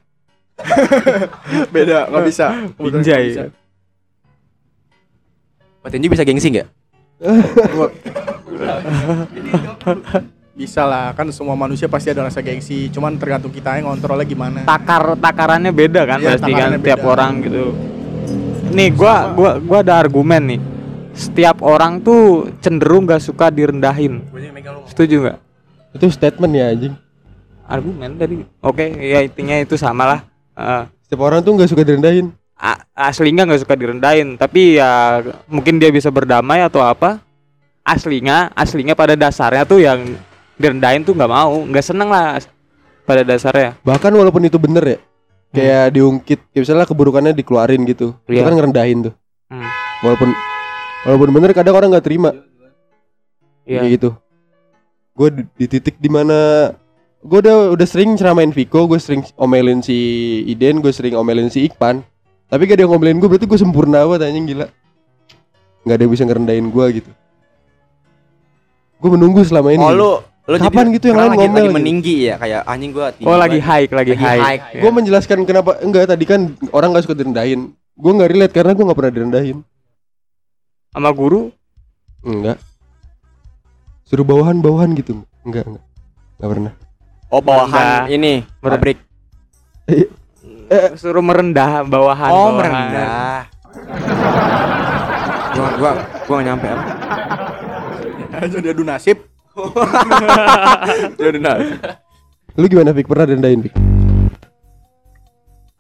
Beda, nggak bisa. Pinjai. nggak bisa. Petinju bisa gengsi nggak? Bisa lah, kan semua manusia pasti ada rasa gengsi. Cuman tergantung kita yang ngontrolnya gimana. Takar takarannya beda kan Iya, pasti kan takarannya tiap beda. orang gitu. Nih, gua gua gua ada argumen nih. Setiap orang tuh cenderung gak suka direndahin. Setuju nggak? Itu statement ya anjing. Argumen tadi. Oke, ya intinya itu sama lah. Eh, Setiap orang tuh nggak suka direndahin. aslinya nggak suka direndahin tapi ya mungkin dia bisa berdamai atau apa aslinya aslinya pada dasarnya tuh yang direndahin tuh nggak mau nggak seneng lah pada dasarnya Bahkan walaupun itu bener ya. Kayak diungkit, kayak misalnya keburukannya dikeluarin gitu. Itu Iya. kan ngerendahin tuh. Hmm. Walaupun walaupun bener kadang orang nggak terima. Iya. Kayak gitu. Gue di, di titik di mana gue udah udah sering ceramain Viko, gue sering omelin si Iden, gue sering omelin si Ikpan. Tapi gak ada yang ngomelin gue, berarti gue sempurna banget anjing gila. Gak ada yang bisa ngerendahin gue gitu. Gue menunggu selama ini. Oh lu lu Kapan gitu yang lain lagi, ngomel lagi gitu? meninggi ya kayak anjing gua tinggi oh lagi high lagi, Lagi high, high. Iya. Gue menjelaskan kenapa enggak tadi kan orang gak suka direndahin. Gue nggak relate karena gue nggak pernah direndahin. sama guru Enggak. Suruh bawahan-bawahan gitu. Enggak, enggak. Enggak pernah. Oh bawahan Rendah. ini pabrik. suruh merendah bawahan Oh bawahan. merendah. gua gua gua gak nyampe apa. Jadi adu nasib. Ya udah nah. Lu gimana Fik? Pernah direndahin Fik?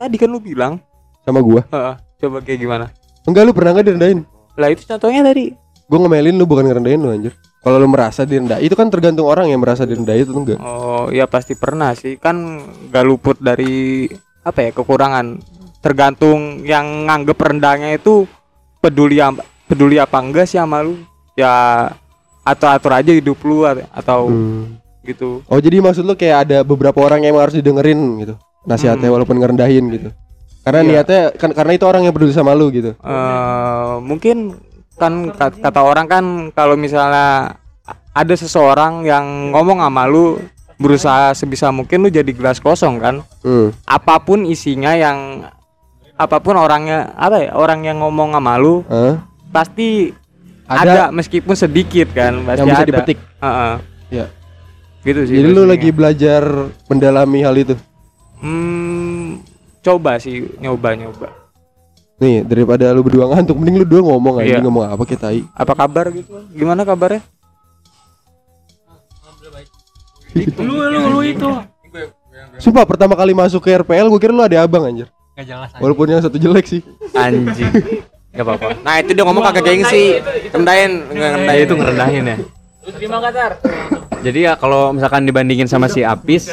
tadi kan lu bilang Sama gua? Heeh, coba kayak gimana Enggak lu pernah nggak direndahin? lah itu contohnya tadi Gue ngemelin lu bukan ngerendahin lu anjir. Kalau lu merasa direndah, itu kan tergantung orang yang merasa direndah itu enggak. Oh, ya pasti pernah sih. Kan gak luput dari apa ya kekurangan. Tergantung yang nganggep rendahnya itu peduli peduli apa enggak sih sama lu. Ya atau atur aja hidup lu at- atau Hmm. gitu. Oh, jadi maksud lu kayak ada beberapa orang yang harus didengerin gitu. Nasihatnya Hmm. walaupun ngerendahin gitu. Karena Iya. niatnya kan karena itu orang yang peduli sama lu gitu. eh mungkin kan ka- kata orang kan kalau misalnya ada seseorang yang ngomong sama lu berusaha sebisa mungkin lu jadi gelas kosong kan Hmm. apa pun isinya yang apa pun orangnya apa ya orang yang ngomong sama lu Hah? pasti Ada. ada, meskipun sedikit kan pasti Yang bisa ada. dipetik. Heeh. Ya. gitu sih Jadi lu lagi belajar mendalami hal itu. hmm, coba sih nyoba nyoba Nih, daripada lu berdua ngantuk mending lu dua ngomong aja Iya. ngomong apa kita apa kabar gitu gimana kabarnya Lu lu lu itu. Sumpah pertama kali masuk ke RPL gue kira lu ada abang anjir. Gak jelas aja. Walaupun yang satu jelek sih. Anjing. Gak apa-apa. Nah itu dia ngomong kagak gengsi Rendahin Nggak Nah, rendahin itu ngerendahin ya. Jadi ya kalau misalkan dibandingin sama si Apis,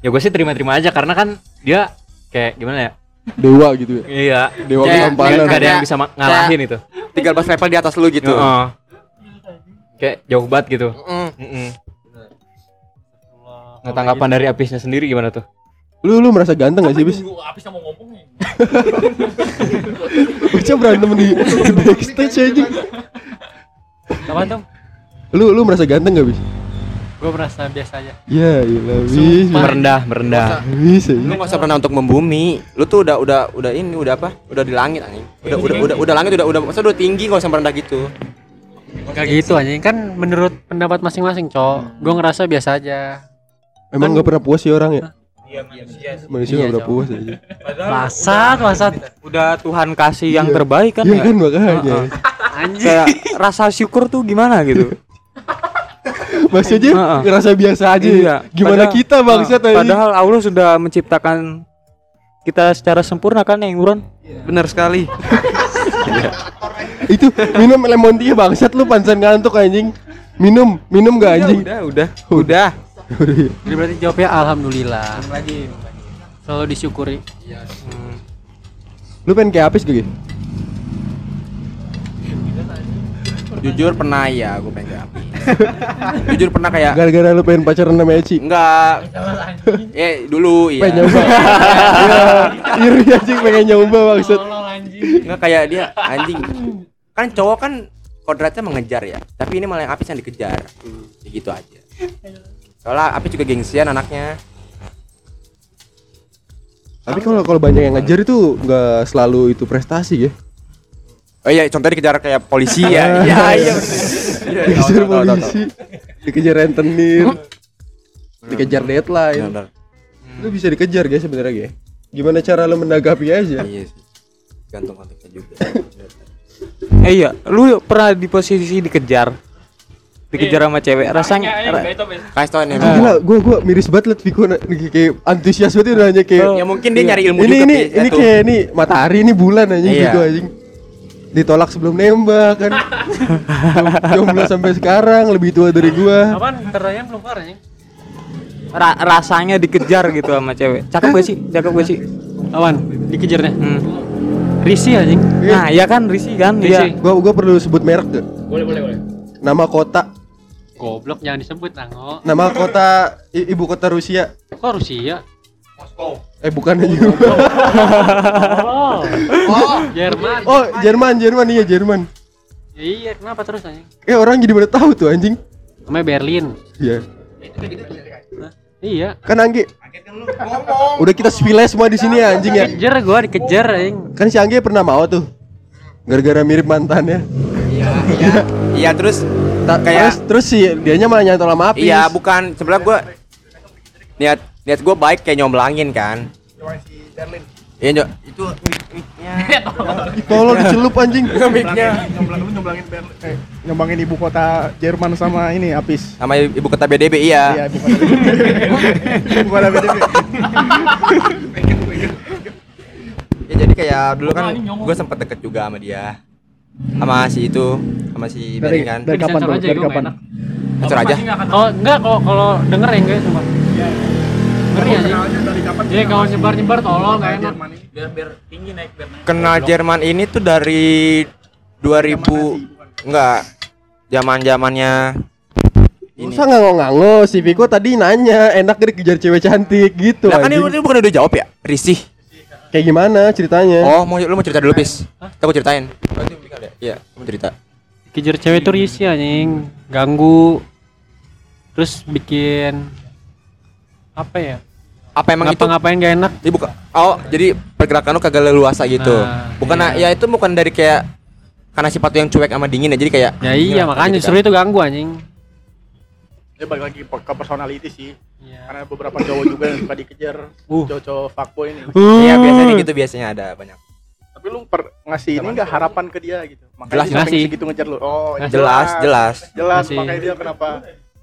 ya gue sih terima-terima aja karena kan dia kayak gimana ya? Dewa gitu ya. Iya. Dewa Kayak- kesompanan. Gak ada yang bisa ngalahin itu. 13 level di atas lu gitu Heeh. Kayak jauh banget gitu. Mm. Nah, tanggapan dari Apisnya sendiri gimana tuh? Lu lu merasa ganteng gak sih, Bis? Mau ngomong nih. Bocah berantem di, backstage aja. Apa tuh? Lu lu merasa ganteng gak, Bis? Gue merasa biasa aja. Ya, iya Bis. Merendah, merendah. Bisa. Lu usah pernah untuk membumi Lu tuh udah udah udah ini udah apa? Udah di langit anjing Udah udah udah udah langit udah udah masa udah tinggi gak usah merendah gitu Gak gitu aja. Kan menurut pendapat masing-masing, Cok. Gue ngerasa biasa aja. Emang Kan- gak pernah puas sih orang ya? Manusia Iya, gak pernah Cok. puas aja. Masat, masat. udah Tuhan kasih yang terbaik kan Iya ya? kan makanya. Anjing. kayak rasa syukur tuh gimana gitu Masih aja Heeh. ngerasa biasa aja. Iya. Gimana Padahal- kita bangsat Nah, anjing? Padahal Allah sudah menciptakan kita secara sempurna kan yang Uron? Benar sekali. Itu minum lemon tea bangsat lu pansan ngantuk anjing. Minum, minum gak anjing? Udah, udah, udah. Jadi berarti jawabnya alhamdulillah. Selalu disyukuri. Lu pengen kayak Apis gak? Gi? Jujur pernah ya gue pengen kayak Apis Jujur pernah kayak Gara-gara lu pengen pacaran sama Eci. Enggak Eh dulu iya Pengen nyoba. Iya, iri anjing pengen nyoba maksud. Enggak kayak dia anjing Kan cowok kan kodratnya mengejar ya Tapi ini malah yang Apis yang dikejar Ya gitu aja Soalnya Apis juga gengsian anaknya Tapi kalau kalau banyak yang ngejar itu nggak selalu itu prestasi ya. Oh iya contohnya dikejar kayak polisi ya Iya iya bener. Dikejar tahu, tahu, polisi, dikejar rentenir, dikejar deadline. Bener, Lu bisa dikejar guys sebenarnya guys. Gimana cara lu menanggapi aja? Iya sih Gantung konteksnya juga Eh iya, lu pernah di posisi dikejar? Dikejar sama cewek, rasanya ra- Kasih tau nih Gila, gua gua miris banget liat Viko kayak antusias banget udah nanya kayak Ya mungkin dia nyari ilmu ini juga ini ya ini kayak ini matahari ini bulan anjing Iya. gitu anjing. Ditolak sebelum nembak kan. Jom- Jomblo sampai sekarang lebih tua dari gua. Apaan? Pertanyaan belum kelar ya? ra- rasanya dikejar gitu sama cewek. Cakep gak sih? Cakep gak sih? Awan, dikejarnya. Hmm. Risi anjing. Nah, ya kan Risi kan? Risi. Iya. Gua gua perlu sebut merek gak? Boleh, boleh, boleh. Nama kota, Goblok jangan disebut Nango. nama kota i- ibu kota Rusia. Kok Rusia? Eh bukan aja. Oh. Jerman. oh, Jerman, Jerman iya Jerman. Ya iya, kenapa terus anjing? Eh orang jadi mana tahu tuh anjing? Namanya Berlin. Iya. Iya. Kan Anggi. Udah kita spilnya semua di sini ya anjing ya. Kejar gua dikejar anjing. Kan si Anggi pernah mau tuh. Gara-gara mirip mantannya. Iya terus Ta- Kayak- terus terus sih dianya malah nyantol sama Apis. Iya bukan sebelah gua niat niat gua baik kayak nyomblangin kan. Iya nyok itu Tolong dicelup anjing. mic-nya Nyomblang lu nyomblangin Berlin. Eh, nyombangin ibu kota Jerman sama ini Apis. sama ibu kota BDB Iya, iya. ibu kota. ibu kota BDB. Ya jadi kayak dulu kan gua sempet deket juga sama dia. Sama si itu sama si Dari, kan dari kapan tuh? aja, Dari kapan? nggak Sensor aja Kalau enggak kalau kalau denger ya enggak cuma. Ngeri aja. Jadi kalau nyebar-nyebar tolong enggak enak. biar biar tinggi naik biar naik kenal Jerman ini tuh dari 2000 enggak zaman zamannya ini Masa nganggo-nganggo si Viko tadi nanya enak gak dikejar cewek cantik gitu lah kan anjing. ini bukan udah jawab ya risih Kayak gimana ceritanya? oh mau lu mau cerita dulu pis aku ceritain berarti ada iya kamu cerita Kejar cewek tuh risih anjing, ganggu. Terus bikin apa ya? apa emang itu Ngapa-ngapain gak enak. Jadi buka oh jadi pergerakan lu kagak leluasa gitu Nah, bukan iya. ya itu bukan dari kayak karena sifat yang cuek sama dingin ya jadi kayak Ya iya makanya gitu justru itu ganggu anjing. Ya balik lagi ke personality sih. Iya. Karena beberapa cowok juga yang suka dikejar Uh. cowok-cowok fuckboy ini. iya biasanya gitu biasanya ada banyak Tapi lu per, ngasih ini enggak harapan ke dia gitu. Makanya Jelas, ngasih. segitu ngejar lu. Oh, Ngasih. jelas jelas Jelas Ngasih. makanya dia kenapa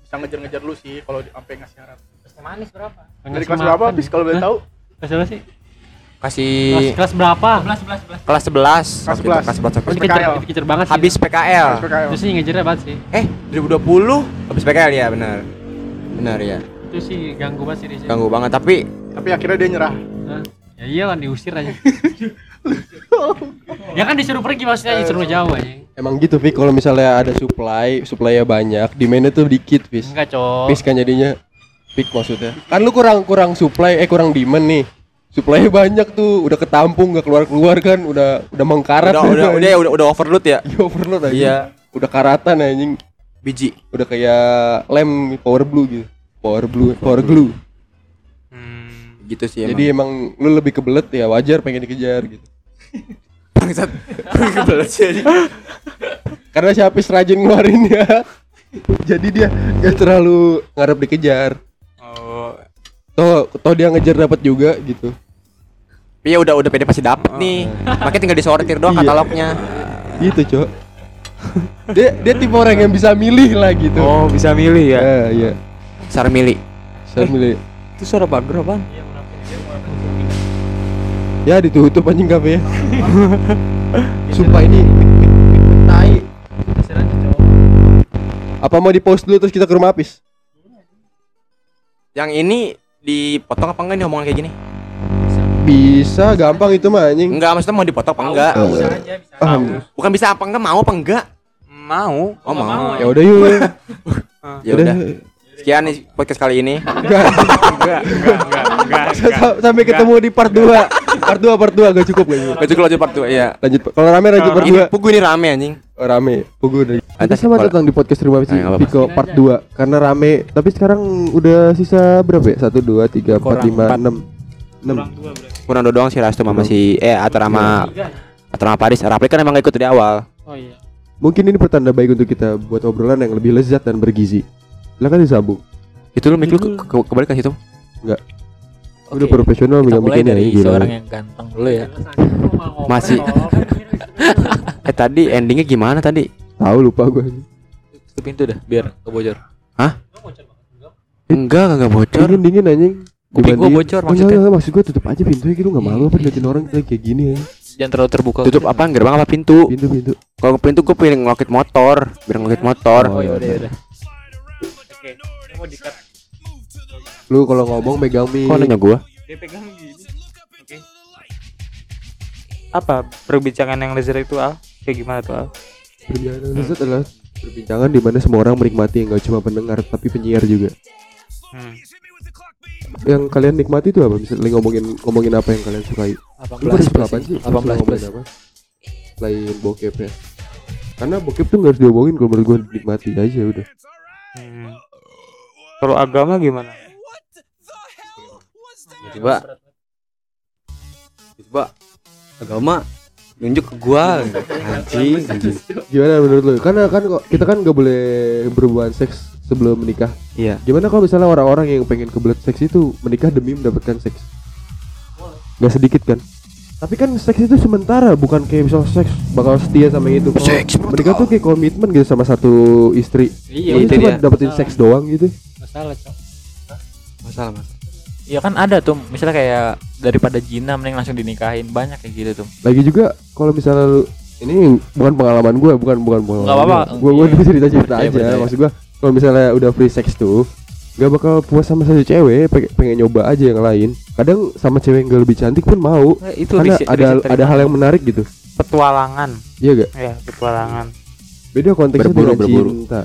bisa ngejar-ngejar lu sih kalau di- sampai ngasih harapan. manis berapa Dari kelas berapa makan. bis kalau boleh tahu? Kelas berapa sih? Kelas, kasih kelas berapa? 11 11 11 kelas 11 Kelas waktu itu, 11. kelas 11 Oh, habis, dikejar, PKL. dikejar banget sih. habis PKL PKL. Itu sih ngejarnya banget sih. eh 2020 habis PKL ya benar benar ya Itu sih ganggu banget sih ganggu banget tapi Tapi akhirnya dia nyerah. Hah? Ya iya kan diusir aja. ya kan disuruh pergi maksudnya disuruh jauh aja. Emang gitu Fik kalau misalnya ada supply, supply-nya banyak, demand-nya tuh dikit, Fis. Enggak, Cok. Fis kan jadinya peak maksudnya. Kan lu kurang kurang supply eh kurang demand nih. Supply banyak tuh, udah ketampung gak keluar-keluar kan, udah udah mengkarat. udah udah udah udah, udah overload ya Iya overload aja. Iya. Udah karatan anjing. biji Udah kayak lem power blue gitu. Power blue, power glue. gitu sih Jadi emang lu lebih kebelet ya wajar pengen dikejar gitu. Bangsat kebelet sih Karena si Apis rajin ngeluarin ya. Jadi dia gak terlalu ngarep dikejar. Oh, Toh, toh dia ngejar dapat juga gitu. Iya udah udah pede pasti dapet nih makanya tinggal disortir doang Iya. katalognya Gitu, Cok. dia dia tipe orang yang bisa milih lah gitu. oh bisa milih ya. Ya, iya. Sarmili Saya milih. Itu suara pagar apaan? Ya ditutup anjing kafe. Sumpah ini tai. Apa mau di post dulu terus kita ke rumah Apis? yang ini dipotong apa enggak nih omongan kayak gini Bisa, gampang itu mah anjing. enggak maksudnya mau dipotong apa enggak ah, bukan bisa apa enggak mau apa enggak Mau. oh mau ya udah yuk. ya udah sekian nih podcast kali ini Enggak. Enggak, enggak, enggak, enggak. Sa- Sampai ketemu di part 2. Part 2, part 2 agak cukup kayaknya. lanjut lanjut part 2 iya Lanjut. Kalau rame lanjut part ini 2. pugu ini rame anjing Oh, rame. Pugu dari. Selamat kalau- datang di podcast Terima Kasih Ah, nggak apa-apa. Viko part 2 karena rame. Tapi sekarang udah sisa berapa ya? 1 2 3 4 5 6. 6. kurang dua doang sih Rasto sama si eh atau sama atau sama Paris Rapli kan emang gak ikut dari awal Oh iya. Mungkin ini pertanda baik untuk kita buat obrolan yang lebih lezat dan bergizi. Silakan disambung. itu lu mic lu ke, ke, kebalik ke situ Udah profesional kita mulai dari ya, gila. seorang yang ganteng dulu ya Masih. eh tadi endingnya gimana tadi Tahu lupa gue. tutup pintu dah biar kebocor enggak kagak bocor Dingin dingin anjing. Kuping gua Dibandingin- bocor Enggak, maksudnya. enggak, maksud gue tutup aja pintunya gitu enggak malu apa liatin orang kayak gini ya. jangan terlalu terbuka tutup apa gerbang apa pintu Pintu pintu. kalau pintu gue pengen ngelokit motor biar ngelokit motor Oh, oh ya udah ya udah Lu kalau ngomong megang mic. kok nanya gua Dia pegang gini. Oke. Apa perbincangan yang lezat itu Al? Kayak gimana tuh Al? Perbincangan yang lezat adalah perbincangan di mana semua orang menikmati enggak cuma pendengar tapi penyiar juga. Hmm. Yang kalian nikmati itu apa? Misalnya ngomongin ngomongin apa yang kalian sukai? Lu pada suka apa sih? Lu suka 18 ngomongin plus apa? Selain bokep ya. Karena bokep tuh nggak harus diomongin kalau menurut gue nikmati aja udah. Hmm. Kalau agama gimana? Coba. Coba. Agama nunjuk ke gua anjing anjing. Gimana menurut lu? Karena kan kok kita kan nggak boleh berhubungan seks sebelum menikah. Iya. Gimana kalau misalnya orang-orang yang pengen kebelet seks itu menikah demi mendapatkan seks? Gak sedikit kan? Tapi kan seks itu sementara, bukan kayak misal seks bakal setia sama itu. Kalau Seks menikah tuh kayak komitmen gitu sama satu istri. Iya, itu cuma dia. dapetin seks doang gitu. Masalah, Cok. Masalah mas. Iya kan ada tuh misalnya kayak daripada jina mending langsung dinikahin banyak kayak gitu tuh Lagi juga kalau misalnya lu ini bukan pengalaman gue bukan bukan pengalaman Nggak apa-apa. gue gue Iya. cerita cerita Percaya, aja percaya. maksud gue kalau misalnya udah free sex tuh nggak bakal puas sama satu cewek pengen, pengen nyoba aja yang lain kadang sama cewek yang gak lebih cantik pun mau Nah, itu karena riset- ada riset ada hal yang menarik gitu petualangan iya gak ya petualangan beda konteksnya Berburu, dengan berburu. cinta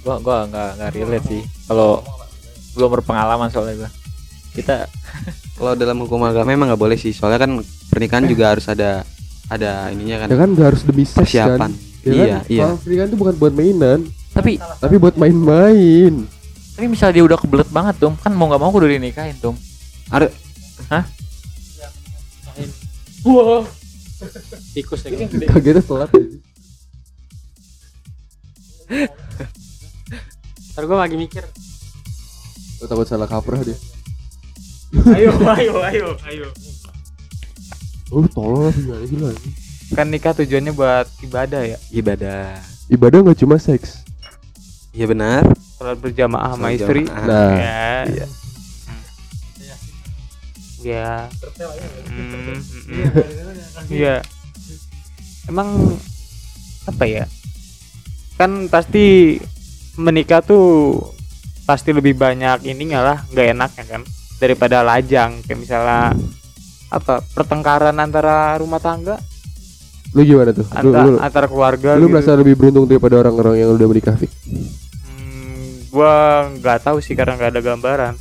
gua gua nggak nggak relate sih kalau belum berpengalaman soalnya gua kita Kalau dalam hukum agama memang nggak boleh sih, soalnya kan pernikahan juga harus ada ada ininya kan. ya kan gak harus demi seks Persiapan. kan ya Iya, kan? iya. Kalau pernikahan tuh bukan buat mainan tapi tapi buat main-main tapi misalnya dia udah kebelet banget tuh kan mau nggak mau udah dinikahin tuh Ada Wah. Tikus ya. kan? kagetnya telat aja. Ntar gue lagi mikir. Gua takut salah kaprah deh ayo ayo ayo ayo oh lu tolol lah gimana sih lu anjing? kan nikah tujuannya buat ibadah ya ibadah. ibadah nggak cuma seks Iya benar. sholat berjamaah sama istri nah ya Iya. ya. Iya. Emang apa ya? Kan pasti menikah tuh pasti lebih banyak ininya lah, nggak enaknya kan daripada lajang kayak misalnya apa pertengkaran antara rumah tangga lu gimana tuh lu, antara, lu, antara keluarga lu gitu. merasa lebih beruntung daripada orang-orang yang udah menikah Fik? Hmm, gua nggak tahu sih karena nggak ada gambaran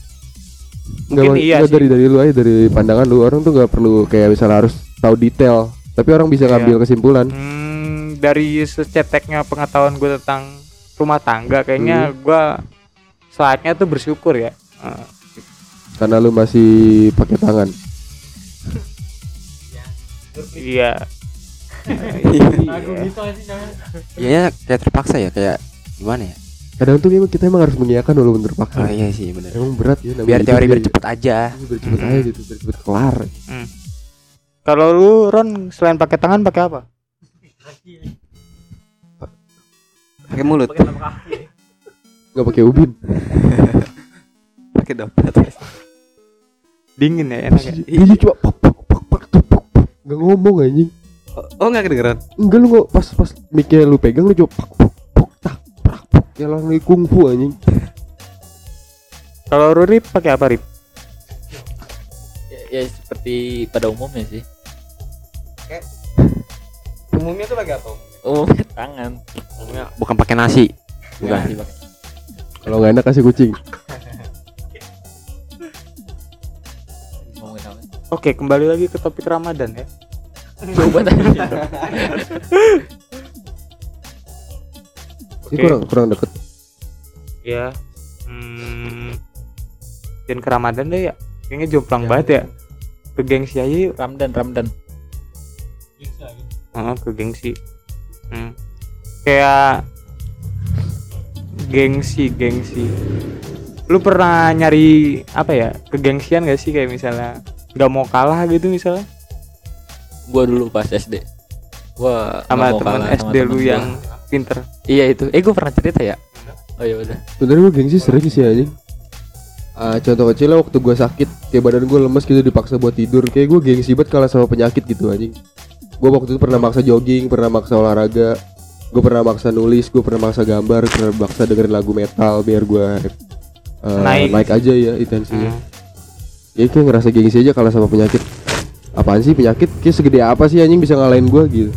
Mungkin iya sih. dari dari lu aja dari pandangan lu orang tuh nggak perlu kayak misalnya harus tahu detail tapi orang bisa Iya. ngambil kesimpulan Hmm, dari seceteknya pengetahuan gue tentang rumah tangga kayaknya Hmm. gua saatnya tuh bersyukur ya. Karena lu masih pakai tangan. Iya. Iya. Ya, kayak terpaksa ya kayak gimana ya? kadang tuh kita emang harus mengiyakan walaupun terpaksa. Oh iya sih benar. emang berat ya Biar teori biar cepet aja. Iya, biar cepet aja gitu biar cepet kelar kalau lu Ron selain pakai tangan pakai apa Pakai mulut. nggak pakai ubin. Pakai dompet. dingin ya enak ya? Iya cuma pok tuh, pok pok nggak ngomong anjing. Oh nggak kedengeran? enggak lu nggak pas pas mic lu pegang lu coba pok pok pok tak pok kayak orang lagi kungfu anjing. Kalau Ruri pakai apa Rip? Ya, ya seperti pada umumnya sih. Umumnya tuh pakai apa? Umumnya tangan. Bukan pakai nasi. bukan. Kalau nggak enak kasih kucing. Oke kembali lagi ke topik Ramadan ya. Coba tadi ini kurang kurang deket. Ya hmm, dan ke Ramadan deh ya. Kayaknya jomplang banget ya. Ke gengsi aja yuk. Ramdan Ramdan Heeh, ke gengsi Hmm. kayak gengsi gengsi. Lu pernah nyari apa ya kegengsian gak sih? Kayak misalnya nggak mau kalah gitu misalnya? Gua dulu pas SD gua sama teman kalah sama SD lu yang gua. pinter. Iya itu. Eh gua pernah cerita ya? Oh ya udah. Sebenarnya gue gengsi sering sih anjing. Ah, contoh kecilnya waktu gue sakit kayak badan gue lemes gitu dipaksa buat tidur. Kayak gue gengsi banget kalah sama penyakit gitu anjing gue waktu itu pernah maksa jogging pernah maksa olahraga gue pernah maksa nulis gue pernah maksa gambar pernah maksa dengerin lagu metal biar gue uh, Naik. naik. aja ya intensinya Hmm. ya kayak ngerasa gengsi aja kalah sama penyakit apaan sih penyakit kayak segede apa sih anjing bisa ngalahin gue gitu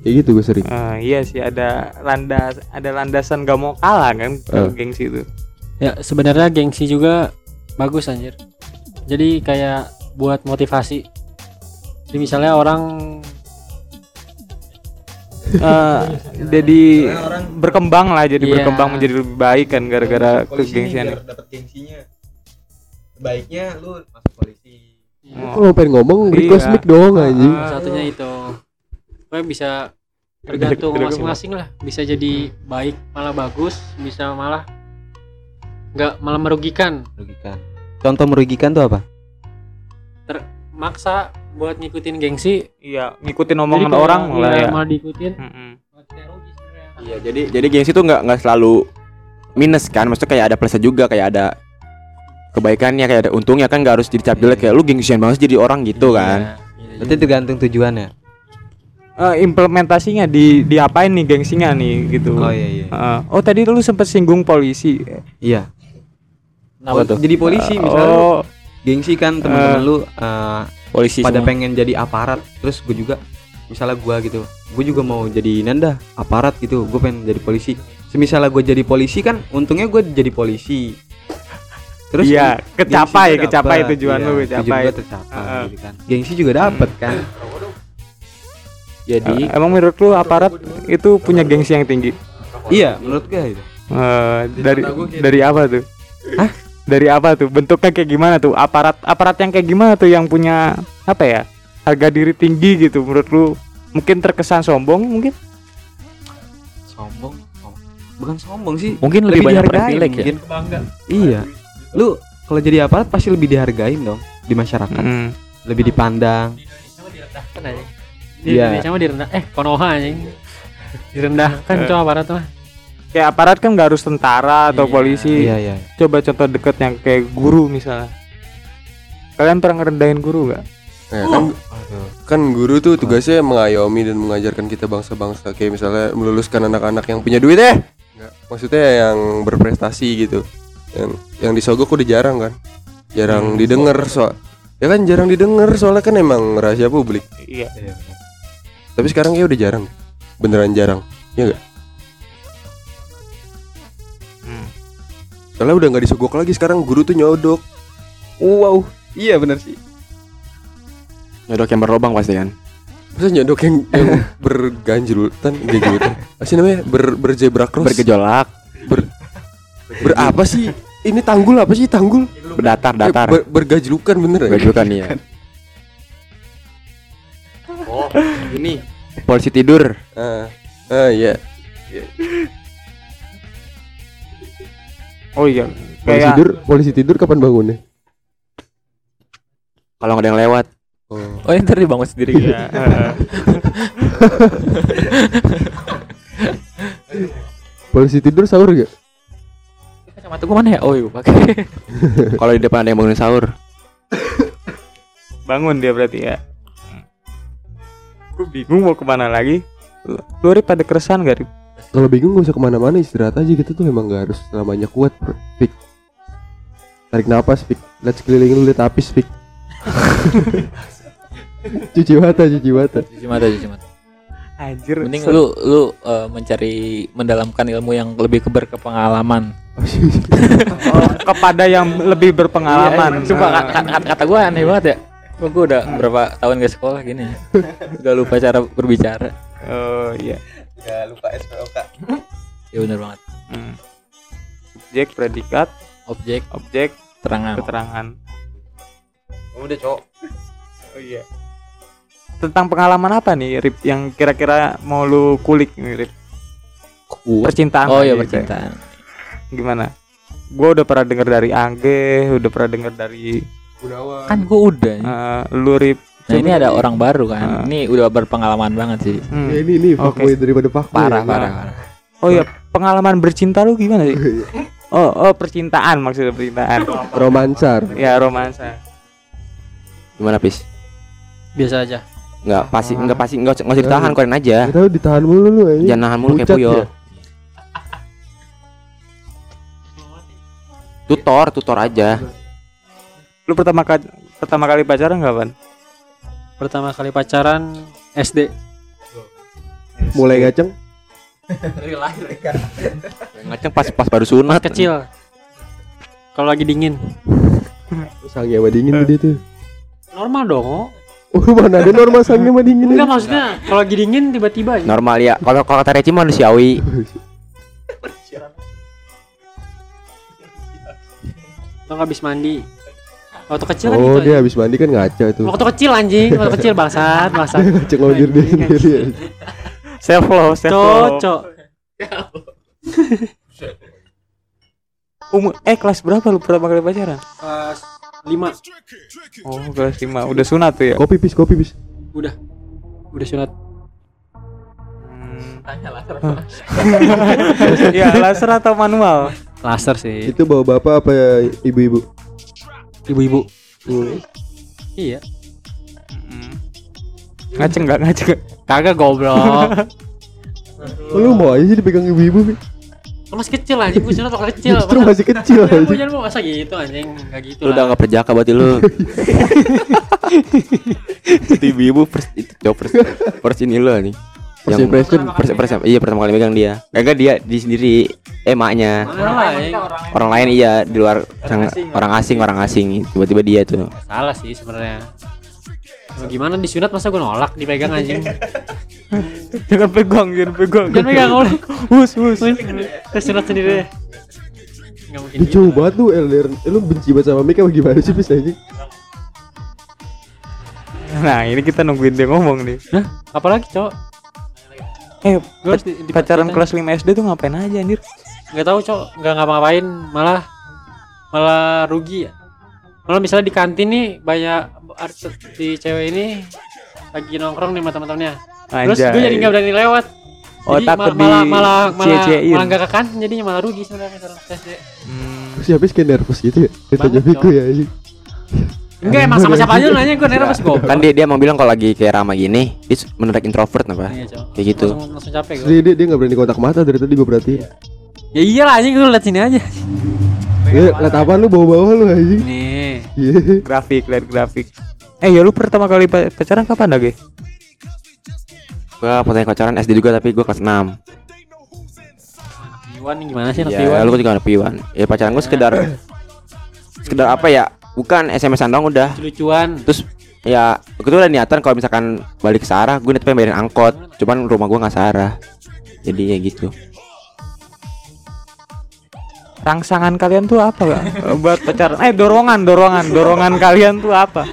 kayak gitu gue sering Ah, iya sih ada landas ada landasan gak mau kalah kan Eh. gengsi itu Ya sebenarnya gengsi juga bagus anjir. Jadi kayak buat motivasi. Jadi misalnya orang Eh, jadi berkembang lah jadi Iya. berkembang menjadi lebih baik kan gara-gara kegengsian dapat gengsinya. Baiknya lu masuk polisi. Oh. kalau pengen ngomong request Iya. mic doang anjing Ah. satunya itu. Pokoknya bisa tergantung masing-masing lah. Bisa jadi baik malah bagus, bisa malah nggak malah merugikan. Merugikan. Contoh merugikan tuh apa? Maksa buat ngikutin gengsi. iya ngikutin omongan jadi orang lah iya, ya malah diikutin. Mm-mm. Iya, jadi jadi gengsi tuh nggak nggak selalu minus kan. Maksudnya kayak ada plusnya juga, kayak ada kebaikannya, kayak ada untungnya kan nggak harus jadi cap jelek kayak lu gengsian banget jadi orang gitu kan. Berarti tergantung tujuannya. Eh, implementasinya di diapain nih gengsinya nih gitu. Oh iya iya. Eh, oh tadi lu sempet singgung polisi. Iya. Kenapa tuh? Jadi polisi misalnya lu Oh, gengsi kan teman-teman lu eh, Polisi pada semua. pengen jadi aparat terus gue juga misalnya gua gitu gue juga mau jadi nanda aparat gitu gue pengen jadi polisi semisalnya gue jadi polisi kan untungnya gue jadi polisi terus Iya, kecapai, kecapai dapet. tujuan Iya, lu, tujuan kecapai. gua tercapai Heeh. gitu kan gengsi juga dapet kan Jadi eh, emang menurut lu aparat itu punya gengsi yang tinggi? iya menurut gue itu Eh, dari dari apa tuh? Hah? Dari apa tuh? Bentuknya kayak gimana tuh? Aparat aparat yang kayak gimana tuh yang punya apa ya? Harga diri tinggi gitu menurut lu? Mungkin terkesan sombong mungkin? sombong som- bukan sombong sih mungkin lebih, banyak dihargain privilege ya. mungkin. iya lu kalau jadi aparat pasti lebih dihargain dong di masyarakat Hmm. lebih dipandang Di Iya. Indonesia mah direndah eh konoha anjing. Direndahkan Eh. coba aparat mah. Kayak aparat kan nggak harus tentara atau Iya. polisi. iya iya. Coba contoh deket yang kayak guru misalnya. Kalian pernah ngerendahin guru nggak? Nah, kan kan guru tuh tugasnya mengayomi dan mengajarkan kita bangsa-bangsa. Kayak misalnya meluluskan anak-anak yang punya duit eh! Nggak, maksudnya yang berprestasi gitu. Yang yang disogok udah jarang kan. Jarang didengar soal ya kan jarang didengar soalnya kan emang rahasia publik. Iya. tapi sekarang ya udah jarang. Beneran jarang. Ya enggak soalnya udah nggak disogok lagi sekarang guru tuh nyodok. Wow iya bener sih. Nyodok yang berlobang pasti kan. masa nyodok yang, yang berganjutan ganjutan apa sih namanya? Ber berzebra cross. Bergejolak, ber ber apa sih? Ini tanggul apa sih? Tanggul? Berdatar, Eh, datar. ber- bergajlukan bener ya? Bergejolukan iya. Oh, ini. Polisi tidur. ah ah iya Oh iya. polisi Kayak tidur polisi tidur kapan bangunnya Kalau nggak ada yang lewat. oh Oh, yang ntar dibangun sendiri gitu. Iya, polisi tidur sahur gak Kacamata gua mana ya? Oh, iya, pakai. Kalau di depan ada yang bangunin sahur. bangun dia berarti ya. Gue bingung mau ke mana lagi. Lu lu, pada keresahan gak Rip? Kalau bingung gak usah ke mana-mana istirahat aja gitu tuh emang gak harus selamanya kuat bro. Fik tarik napas Fik lihat sekeliling lu lihat apis Fik cuci mata cuci mata Cuci mata, cuci mata. Anjir. Mending lu lu eh, mencari mendalamkan ilmu yang lebih ke berkepengalaman. Oh, kepada yang lebih berpengalaman. Iya, Sumpah kata, kata, kata gue aneh banget ya. Gua, gua udah berapa tahun ke sekolah gini. udah lupa cara berbicara. Oh iya. Ya lupa SPOK Ya benar banget. Hmm. Objek, predikat, Objek, objek, terangan. keterangan. udah cowok Oh iya. Tentang pengalaman apa nih Rip yang kira-kira mau lu kulik nih Rip? Percintaan. Oh iya gitu ya. percintaan. Gimana? Gue udah pernah denger dari Angge, udah pernah denger dari Kan gua udah. eh, lu Rip. Nah ini ada orang baru kan. Ah. Ini udah berpengalaman banget sih. Hmm. Ya, ini ini Oke. fuckboy daripada fuckboy Parah, ya. parah, parah. Oh iya, pengalaman bercinta lu gimana sih? Oh, oh percintaan maksudnya percintaan. romansar ya romansa. Gimana pis? Biasa aja. Nggak pasti, nggak pasti, nggak usah ditahan, keluarin aja. Tahu ditahan mulu lu ini Jangan nahan mulu kayak puyol. ya. Tutor, tutor aja. Lu pertama kali pertama kali pacaran kapan? Pertama kali pacaran SD. mulai gaceng Ngaceng pas pas baru sunat. Kecil. Kalau lagi dingin. sange sama dingin tuh dia tuh Normal dong. oh mana ada normal sange sama dingin Enggak maksudnya kalau lagi dingin tiba-tiba aja. Normal ya. Kalau kalau kata Reci manusiawi. Lo habis mandi. Waktu kecil kan oh gitu dia aja. habis mandi kan ngaca tuh Waktu kecil anjing, waktu kecil bangsat, bangsat. sama diri dia sendiri. Self love, self love. Cocok. Umur eh kelas berapa lu pertama kali pacaran? Kelas 5 Oh, kelas 5. Udah sunat tuh ya? kopi pis kopi pis udah. Udah sunat. Hmm. ya, laser atau manual? Laser sih. itu bawa bapak apa ya ibu-ibu Ibu-ibu. Iya. Hmm. Ngaceng enggak ngaceng? nggak? Kagak goblok. Oh, lu mau aja sih dipegang ibu-ibu, masih kecil anjing, gue sunat waktu kecil. Justru Masa- masih kecil Jangan aja. mau jangan mau masa gitu anjing, enggak gitu Lu udah lah. gak perjaka berarti lu. itu ibu-ibu first itu first, first ini lu nih. First impression. first impression. Iya pertama kali megang dia. Kagak dia di sendiri eh maknya. Mana lah, anjing. Orang lain iya di luar orang, orang asing orang asing tiba-tiba dia tuh. Salah sih sebenarnya. Gimana disunat masa gue nolak dipegang anjing. Jangan pegang, jangan pegang. Jangan pegang oleh. Hus, hus. Saya sunat sendiri. Enggak mungkin. Lu jauh banget lu LDR. Eh, Lu benci banget sama Mika gimana sih, Pis anjing? Nah, ini kita nungguin dia ngomong nih. Hah? Apalagi, Cok? Eh, Gue harus di, di pacaran kelas 5 SD tuh ngapain aja anjir? nggak tahu cok nggak ngapa-ngapain malah malah rugi ya malah misalnya di kantin nih banyak artis di cewek ini lagi nongkrong nih sama teman-temannya terus gue jadi nggak berani lewat Oh, jadi takut malah di malah malah cie-ciein. malah nggak ke kantin jadinya malah rugi sebenarnya kalau SD Hmm, Terus habis kayak nervous gitu ya. Banget, Miko Cok. ya. Enggak emang sama siapa aja lu nanya gue nervous gue Kan dia dia mau bilang kalau lagi kayak Rama gini, dia menurut introvert apa? iya Kayak gitu. langsung, langsung capek gue dia, dia, dia gak berani kontak mata dari tadi gue perhatiin. ya iyalah anjing lu liat sini aja Eh, liat apa lu bawa-bawa lu anjing? nih Iya. grafik, lihat grafik. Eh, ya lu pertama kali pa- pacaran kapan dah, Ge? Gua fotonya pacaran SD juga tapi gua kelas 6 Iwan nih gimana sih anak Ya, Iwan lu juga anak piwan. Ya pacaran gua sekedar sekedar apa ya? Bukan SMS-an dong udah. lucuan Terus ya gue tuh udah niatan kalau misalkan balik ke Sarah gue nanti pengen bayarin angkot cuman rumah gua nggak Sarah jadi ya gitu Rangsangan kalian tuh apa? Eh, Buat pacaran. Eh, dorongan, dorongan, dorongan kalian tuh apa?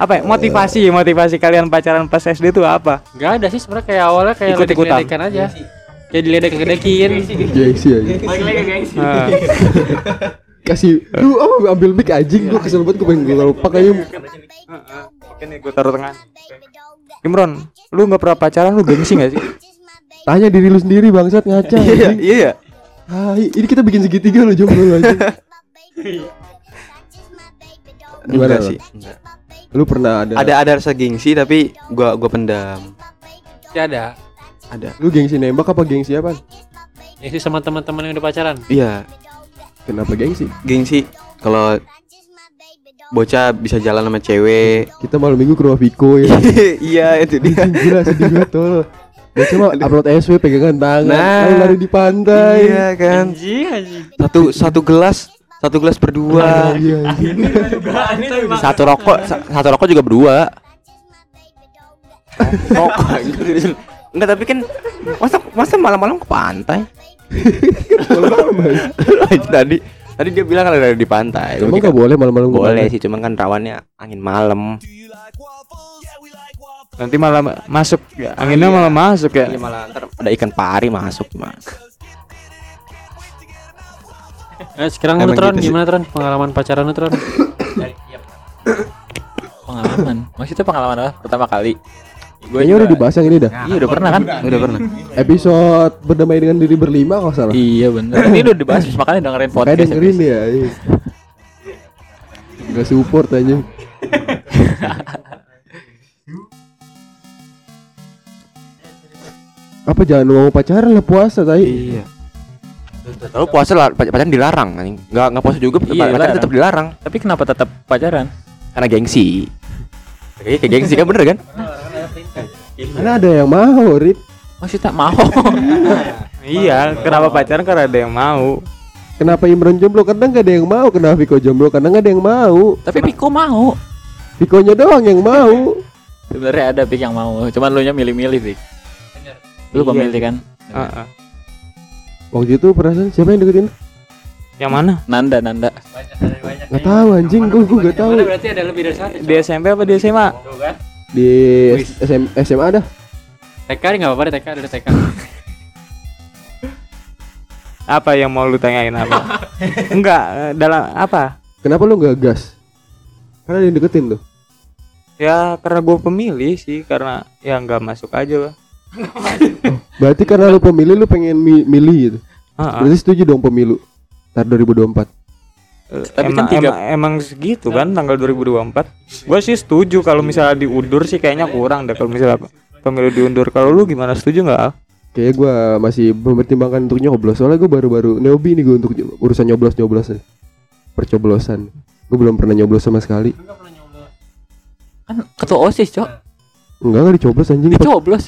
Apa ya? Motivasi, motivasi kalian pacaran pas SD tuh apa? Nggak ada sih sebenarnya kayak awalnya kayak Ikut-ikutan. ledek-ledekan aja kayak diledek-ledekin Gengsi aja. Nah, Kasih lu apa ambil mic anjing gua kesel banget gue pengen gue lupa kayaknya. Oke nih, gue taruh tengah. Imron, lu nggak pernah pacaran, lu gengsi gak sih? Tanya diri lu sendiri bangsat ngaca. anjing. iya Ah, ini kita bikin segitiga lu jomblo lu anjing. Gimana Enggak lu? sih. Lu pernah ada Ada ada rasa gengsi tapi gua gua pendam. ya ada Ada. lu gengsi nembak apa gengsi apa? sih sama teman-teman yang udah pacaran Iya, Kenapa gengsi? gengsi kalau bocah bisa jalan sama cewek. Kita malam minggu ke rumah Viko ya. iya, itu dia. Gila sedih banget tol. Dia cuma upload SW pegangan tangan, Nah. lari di pantai. Iya kan. anjing anjing Satu satu gelas, satu gelas berdua. Iya, anjing. satu rokok sa- satu rokok juga berdua rokok enggak tapi kan masa masa malam-malam ke pantai tadi tadi dia bilang kalau ada di pantai. Emang gak boleh malam-malam boleh sih cuman kan rawannya angin malam. Nanti malah ma- masuk ya, anginnya malah masuk ya. Iya, malah ntar ada ikan pari masuk gimana eh sekarang lu Tron? gitu gimana Tron? Pengalaman pacaran lu Tron? Pengalaman. Maksudnya pengalaman apa? Pertama kali Kayaknya udah dibahas yang ini dah. iya udah pernah kan Udah pernah. Episode berdamai dengan diri berlima kalau salah. iya bener ini udah dibahas makanya dengerin Kayak podcast dengerin ya. iya. Gak support aja. Apa jangan mau pacaran lah puasa tadi. Iya. Tahu puasa lah pac- pacaran dilarang anjing. Nggak nggak puasa juga Iya, pacaran tetap dilarang tapi kenapa tetap pacaran karena gengsi. Kayak kayak gengsi kan bener kan? Karena ada yang mau, Rip. maksudnya mau Iya, kenapa pacaran karena ada yang mau. Kenapa Imron jomblo? Kadang gak ada yang mau. Kenapa Viko jomblo? Kadang gak ada yang mau. tapi Piko mau Vikonya doang yang mau. sebenarnya ada Pik yang mau cuman lu nya milih-milih Pik lu Iya. pemilih kan Heeh. Waktu itu perasaan siapa yang deketin? Yang mana? Nanda Nanda Gak tahu anjing, gue gue gak tahu. Berarti ada lebih dari satu Di SMP apa di SMA? Tuh kan Di SM, SMA ada. TK nggak apa-apa TK ada TK Apa yang mau lu tanyain apa? Enggak, dalam apa? Kenapa lu gak gas? Karena ada yang deketin tuh. Ya karena gue pemilih sih, karena ya nggak masuk aja. Bang. Berarti karena lu pemilih lu pengen mi- milih gitu. Heeh. Berarti setuju dong pemilu. Ntar 2024. Tapi emang, kan tiga- emang, emang segitu kan tanggal 2024 gue sih setuju kalau misalnya diundur sih kayaknya kurang deh kalau misalnya pemilu diundur kalau lu gimana setuju nggak? Kayaknya gue masih mempertimbangkan untuk nyoblos Soalnya gue baru-baru newbie nih gue untuk urusan nyoblos-nyoblos nih. Percoblosan Gue belum pernah nyoblos sama sekali Kan ketua OSIS, Cok. Enggak enggak dicoblos anjing Dicoblos.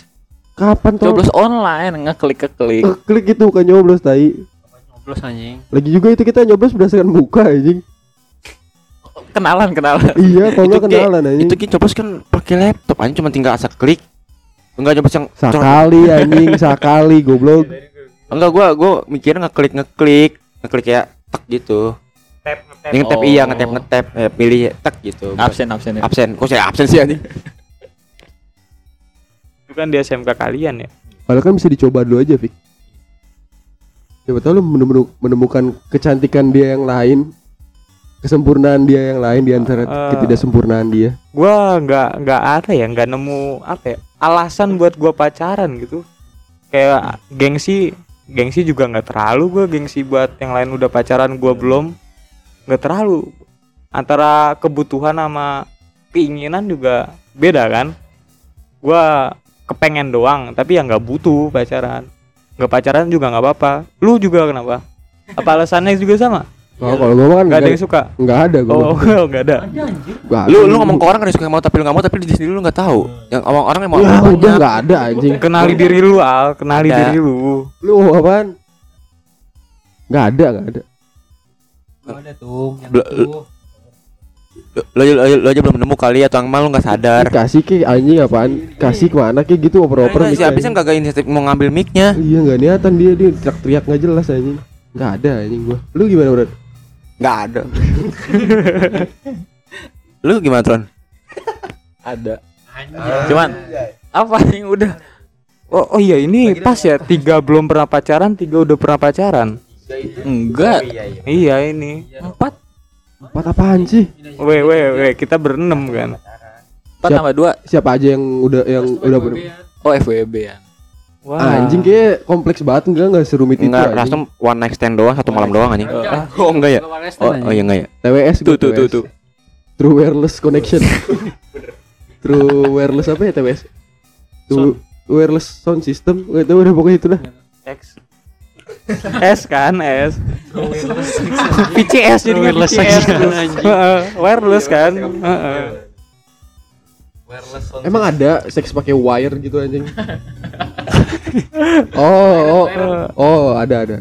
Kapan tau Coblos online, ngeklik klik. Klik itu bukan nyoblos tai Nyoblos anjing. Lagi juga itu kita nyoblos berdasarkan muka anjing Kenalan, kenalan. Iya kalau nggak kenalan anjing Itu kita coblos kan pakai laptop anjing cuma tinggal asal klik. Enggak coblos yang Sakali anjing Sakali goblok Enggak gua gua mikirnya ngeklik ngeklik, ngeklik kayak tek gitu. Yang ngetap Oh. iya ngetap ngetap eh, pilih tek gitu. Absen, absen ya. Absen. Kok saya absen sih anjing? itu kan di SMK kalian ya Padahal kan bisa dicoba dulu aja Fik Siapa tahu lu menemu- menemukan kecantikan dia yang lain Kesempurnaan dia yang lain di antara Eh. ketidaksempurnaan dia. Gua nggak nggak ada ya nggak nemu apa ya alasan buat gua pacaran gitu. Kayak gengsi gengsi juga nggak terlalu gua gengsi buat yang lain udah pacaran gua belum. Nggak terlalu. Antara kebutuhan sama keinginan juga beda kan. Gua kepengen doang tapi ya nggak butuh pacaran nggak pacaran juga nggak apa-apa lu juga kenapa apa alasannya juga sama Oh, kalau gua mah kan nggak ada yang suka Nggak ada gua oh mah. nggak ada ada. Lu lu ngomong ke orang kan suka yang mau tapi lu nggak mau tapi di sendiri lu nggak tahu. Yang orang orang yang mau Ya udah nggak ada anjing kenali diri lu al kenali Ada. diri lu Lu apaan? Nggak ada nggak ada ada tuh yang itu. Lo, lo, lo aja belum nemu kali atau yang malu nggak sadar. Kasih ke anjing apaan? Kasih ke mana kayak gitu oper-oper Si gitu, Abis kan kagak inisiatif mau ngambil mic-nya. Iya nggak niatan dia dia teriak-teriak nggak jelas anjing. Nggak ada anjing gua. Lu gimana bro? Nggak ada. lu gimana Tron? Ada. Cuman apa yang udah. Oh, oh iya ini pas ya? tiga belum pernah pacaran tiga udah pernah pacaran? Enggak. Iya ini. Empat Empat apaan sih? weh weh weh kita berenam kan empat tambah dua Siapa aja yang udah yang udah ber- oh FWB ya Wah. Anjing kayak kompleks banget enggak enggak serumit itu Enggak, langsung one night stand doang satu malam doang anjing. Oh enggak ya? Oh, oh iya enggak ya? TWS Tuh tuh tuh tuh. True wireless connection. True wireless apa ya TWS? True wireless sound system. Tahu udah pokoknya itu dah. X S kan S PCS jadi Wireless aja. Heeh, wireless kan Heeh. Emang ada seks pakai wire gitu anjing? oh, oh, oh, ada ada.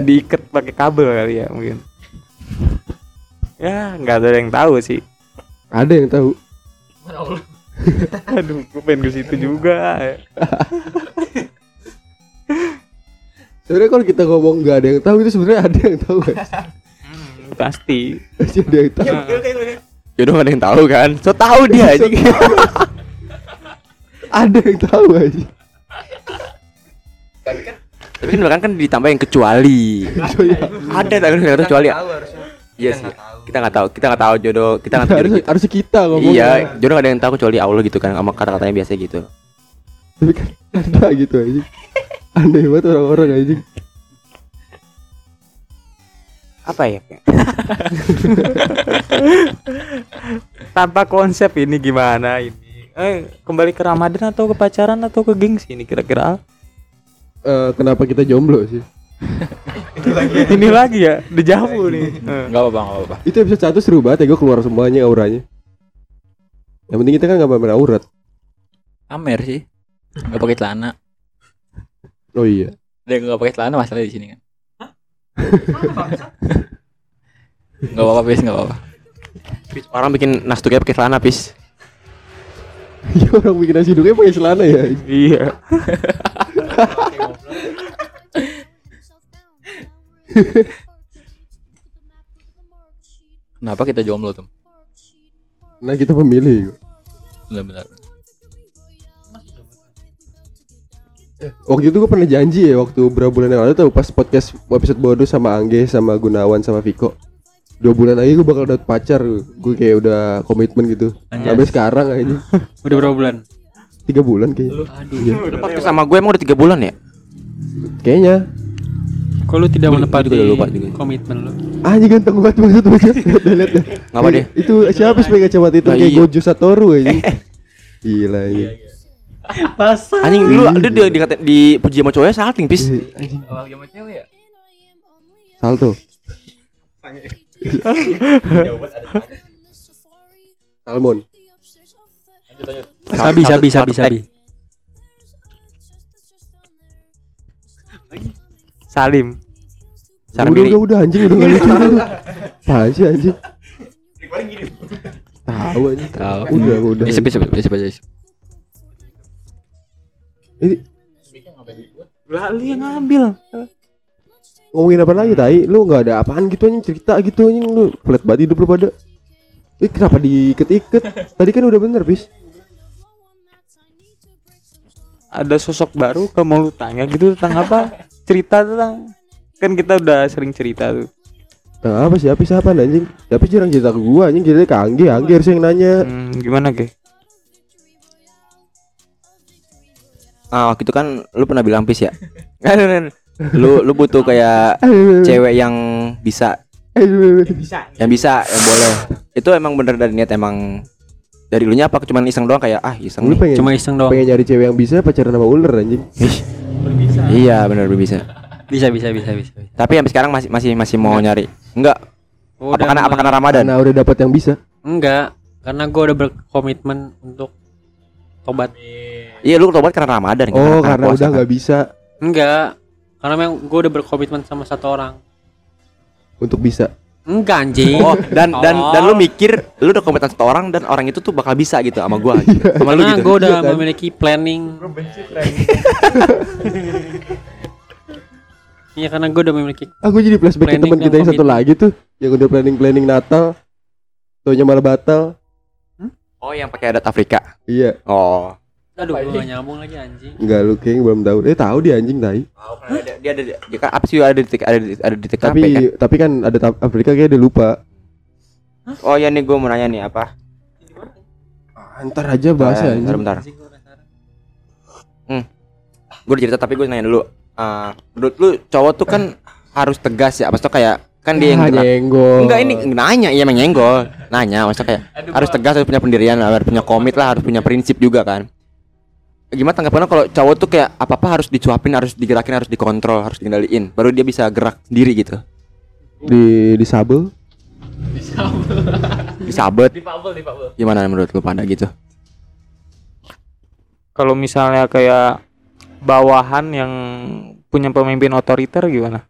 diikat pakai kabel kali ya mungkin ya nggak ada yang tahu sih Ada yang tahu. aduh gue pengen ke situ juga Sebenarnya kalau kita ngomong nggak ada yang tahu itu sebenarnya ada yang tahu kan? pasti Pasti ada yang tahu. Ya udah nggak ada yang tahu kan? So tahu dia anjing. ada yang tahu aja. Tapi kan belakang kan ditambahin kecuali. ada tak ada kecuali. Iya sih. Kita nggak tahu, kita nggak tahu jodoh, kita nggak tahu Harus harus kita ngomong. Iya, jodoh nggak ada yang tahu kecuali Allah gitu kan, sama kata-katanya biasa gitu. Tapi kan ada gitu aja. Aneh banget orang-orang aja. apa ya kayak? tanpa konsep ini gimana ini eh kembali ke Ramadan atau ke pacaran atau ke gengsi ini kira-kira? Eh, kenapa kita jomblo sih? ini lagi ya dejavu nih Eh. nggak apa-apa nggak apa-apa Itu episode satu seru banget ya gue keluar semuanya auranya. Yang penting kita kan nggak pamer aurat. Amer sih nggak pakai celana Oh iya. dia nggak pakai celana masalahnya di sini kan nggak apa-apa bis nggak apa-apa Pis, Orang bikin nastuknya pakai celana, pis. Iya orang bikin nasi uduknya pakai celana ya. iya kenapa kita jomblo tuh Nah kita pemilih. benar-benar Waktu itu gue pernah janji ya waktu berapa bulan yang lalu tuh pas podcast episode bodoh sama Angge sama Gunawan sama Viko. Dua bulan lagi gue bakal dapet pacar Gue kayak udah komitmen gitu Sampai sekarang aja Udah berapa bulan? Tiga bulan kayaknya Iya. Lu podcast sama gue emang udah tiga bulan ya? Kayaknya Kok lu tidak menepati juga udah lupa juga. komitmen lu? Anjing ganteng banget maksud baca. Udah lihat deh. Ngapa dia? Itu siapa sih pakai kacamata itu Nah, kayak iya. Gojo Satoru aja. Gila ini. Anjing dulu ada dia dikatain dipuji sama cowoknya salting pis. Awal game sama cewek ya? Salto. Salmon. Sabi, sabi, sabi, sabi. Salim. Udah Sarmini. udah udah anjing udah enggak lucu. udah. Apaan sih anjing? Tahu anjing. Tahu. Udah udah. Isep isep isep aja. isep. Ini Lah lu yang ngambil. ngomongin apa lagi tai? Lu nggak ada apaan gitu anjing cerita gitu anjing lu. Flat banget hidup lu pada. Eh kenapa diiket-iket? Tadi kan udah bener, Bis. Ada sosok baru kamu mau lu tanya gitu tentang apa? Cerita tentang kan kita udah sering cerita tuh. Nah, apa sih? Apa siapa anjing? Tapi jarang cerita ke gua anjing, ceritanya ke Anggi, Anggi harusnya yang nanya. Hmm, gimana ke? Ah, waktu itu kan lu pernah bilang pis ya. lu lu butuh kayak cewek yang bisa yang bisa yang boleh itu emang bener dari niat emang dari lu nya apa cuman iseng doang kayak ah iseng Lu pengen Cuma iseng doang. pengen nyari cewek yang bisa pacaran sama ular anjing. iya bener bisa Bisa, bisa, bisa, bisa. bisa. tapi sampai sekarang masih masih masih mau nyari enggak Gua apa udah karena apa karena ramadan Karena udah dapat yang bisa. Enggak, karena gue udah berkomitmen untuk tobat. Iya lu tobat karena ramadan kan? Oh, karena puasa udah kan. nggak bisa Enggak, karena memang gue udah berkomitmen sama satu orang. untuk bisa. Enggak anjing. Oh, dan dan Oh. dan lu mikir lu udah komitmen satu orang dan orang itu tuh bakal bisa gitu sama gua gitu. sama lu Karena gitu. gue udah Iya kan? memiliki planning. Iya karena gue udah memiliki Aku jadi flashback ke Planning teman kita yang satu lagi tuh yang udah planning planning Natal. Taunya malah batal. Oh, yang pakai adat Afrika. Iya, Oh. Aduh gue gak nyambung lagi anjing enggak lu kayaknya belum tahu. Eh tahu dia anjing tai. Dia, dia ada dia kan apa sih ada di ada di, ada di TKP Tapi kan? tapi kan ada Afrika kayak dia lupa. Oh ya nih gua mau nanya nih apa? Antar aja bahasa Eh, bentar, bentar. Hmm. Gue udah cerita tapi gue nanya dulu. Eh, menurut lu cowok tuh kan harus tegas ya? Maksudnya kayak kan dia yang Ah, gerak. nyenggol. Enggak ini nanya iya emang nyenggol. Nanya maksudnya kayak harus tegas harus punya pendirian harus punya komit lah harus punya prinsip juga kan. Gimana tanggapannya kalau cowok tuh kayak apa-apa harus dicuapin, harus digerakin, harus dikontrol, harus dikendaliin, baru dia bisa gerak sendiri gitu. di di sabel. Disabet. Di Pabel, di Pabel. Gimana menurut lu pada gitu? Kalau misalnya kayak bawahan yang punya pemimpin otoriter gimana?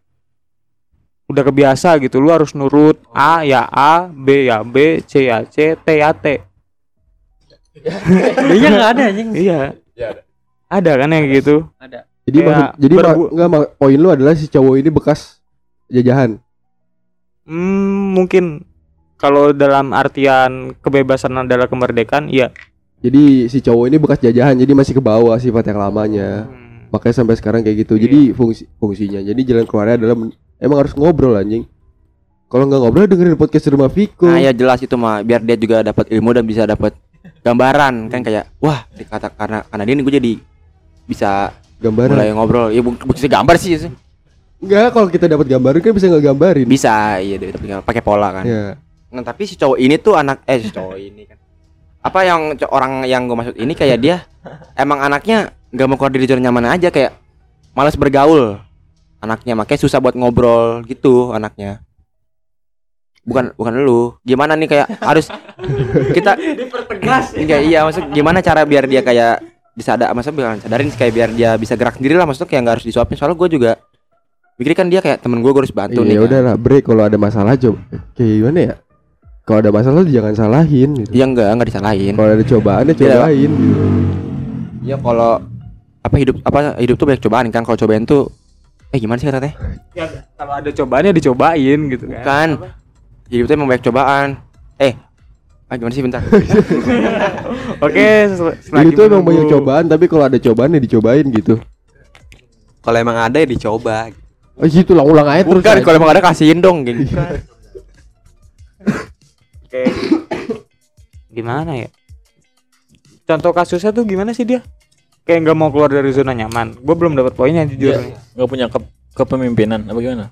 Udah kebiasa gitu, lu harus nurut A ya A, B ya B, C ya C, T ya T. Dia nggak ada anjing Iya. Ada kan yang gitu? Ada Jadi Kayak maksud, jadi ma- berbu- enggak ma- poin lu adalah si cowok ini bekas jajahan. Hmm, mungkin kalau dalam artian kebebasan adalah kemerdekaan, iya. Jadi si cowok ini bekas jajahan jadi masih ke bawah sifat yang lamanya. Hmm. Makanya sampai sekarang kayak gitu. Iya. Jadi fungsi fungsinya. Jadi jalan keluarnya adalah men- emang harus ngobrol anjing. Kalau nggak ngobrol dengerin podcast di rumah Viko. Nah ya jelas itu mah biar dia juga dapat ilmu dan bisa dapat gambaran kan kayak wah dikata karena karena dia nih gue jadi bisa Gambaran. mulai ngobrol. Ya bu- bukan sih gambar sih. Enggak, kalau kita dapat gambaran kan bisa nggak gambarin. bisa iya tapi pakai pola kan. Ya. nah tapi si cowok ini tuh anak eh si cowok ini kan. Apa yang orang yang gue maksud ini kayak dia emang anaknya nggak mau keluar dari zona nyaman aja kayak malas bergaul. Anaknya makanya susah buat ngobrol gitu anaknya bukan bukan lu gimana nih kayak harus kita dipertegas enggak iya maksud gimana cara biar dia kayak bisa ada maksudnya bilang sadarin sih, kayak biar dia bisa gerak sendiri lah maksudnya kayak nggak harus disuapin soalnya gue juga mikir kan dia kayak temen gue gue harus bantu nih Iya kan. udahlah break kalau ada masalah coba. Kayak gimana ya? Kalau ada masalah jangan salahin gitu. Iya enggak enggak disalahin Kalau ada cobaan ya Iya. cobain gitu. Ya kalau apa hidup apa hidup tuh banyak cobaan kan kalau cobain tuh eh gimana sih katanya? Ya, kalau ada cobaannya dicobain gitu kan. Kan hidup tuh emang banyak cobaan. Eh ah, gimana sih bentar? Oke, selagi tuh emang banyak cobaan tapi kalau ada cobaan ya dicobain gitu. Kalau emang ada ya dicoba. Oh gitu lah ulang aja terus. Bukan kalau emang ada kasihin dong gitu. Oke. Gimana ya? Contoh kasusnya tuh gimana sih dia? Kayak nggak mau keluar dari zona nyaman. Gue belum dapat poinnya jujur. nih. nggak punya ke kepemimpinan apa gimana?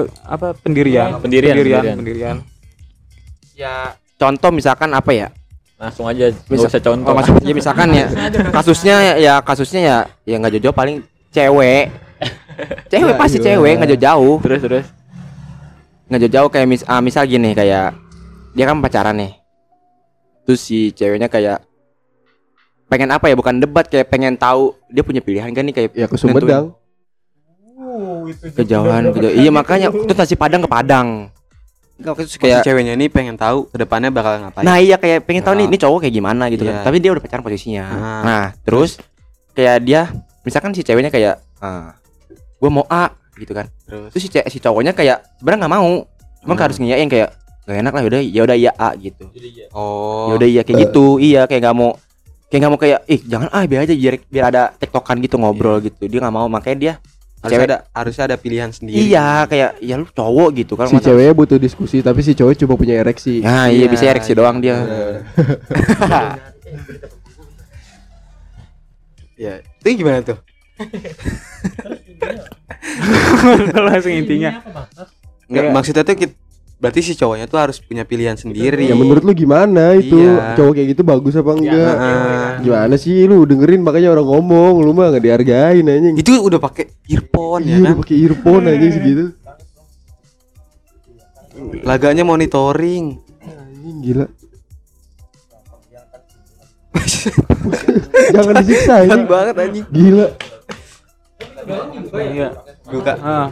Ke, apa pendirian Pendirian, pendirian, pendirian. pendirian. Ya contoh misalkan apa ya? Langsung aja Misal- usah contoh. Oh, maksudnya misalkan ya kasusnya ya kasusnya ya ya nggak jauh-jauh paling cewek. Cewek pasti cewek nggak jauh-jauh. terus terus. Nggak jauh-jauh kayak mis ah, misal gini kayak dia kan pacaran nih. Terus si ceweknya kayak pengen apa ya bukan debat kayak pengen tahu dia punya pilihan kan nih kayak Ya ke Sumedang. Kejauhan kejauhan iya makanya itu nasi padang ke padang. Terus Kayak kayak ceweknya ini pengen tahu ke depannya bakal ngapain. nah iya kayak pengen tahu nih Nah. ini cowok kayak gimana gitu Iya. kan tapi dia udah pacaran posisinya. Ah. nah terus kayak dia misalkan si ceweknya kayak ah, gue mau A gitu kan. Terus? Terus si, si cowoknya kayak sebenarnya nggak mau. Cuman Hmm. harus ngiyain kayak gak enak lah yaudah ya udah iya A gitu. Oh. ya udah iya kayak gitu. Iya kayak nggak mau kayak nggak mau kayak ih jangan ah biar aja biar biar ada tektokan gitu ngobrol gitu. Dia nggak mau makanya dia harus cewek- ada harusnya ada pilihan sendiri. iya kayak ya lu cowok gitu kan Si masa- ceweknya butuh diskusi tapi si cowok cuma punya ereksi. Ya iya bisa ereksi doang dia. Ya, itu gimana tuh? langsung intinya Enggak, Kayak- maksudnya tuh kit- berarti si cowoknya tuh harus punya pilihan sendiri. Ya menurut lu gimana itu? Iya. Cowok kayak gitu bagus apa enggak? Heeh. Gimana sih lu dengerin makanya orang ngomong, lu mah gak dihargain anjing. Itu udah pakai earphone ya Iya, kan? udah pakai earphone anjing segitu. Laganya monitoring. Anjing gila. Jangan disiksa anjing. banget anjing. Gila. iya Buka. Ah.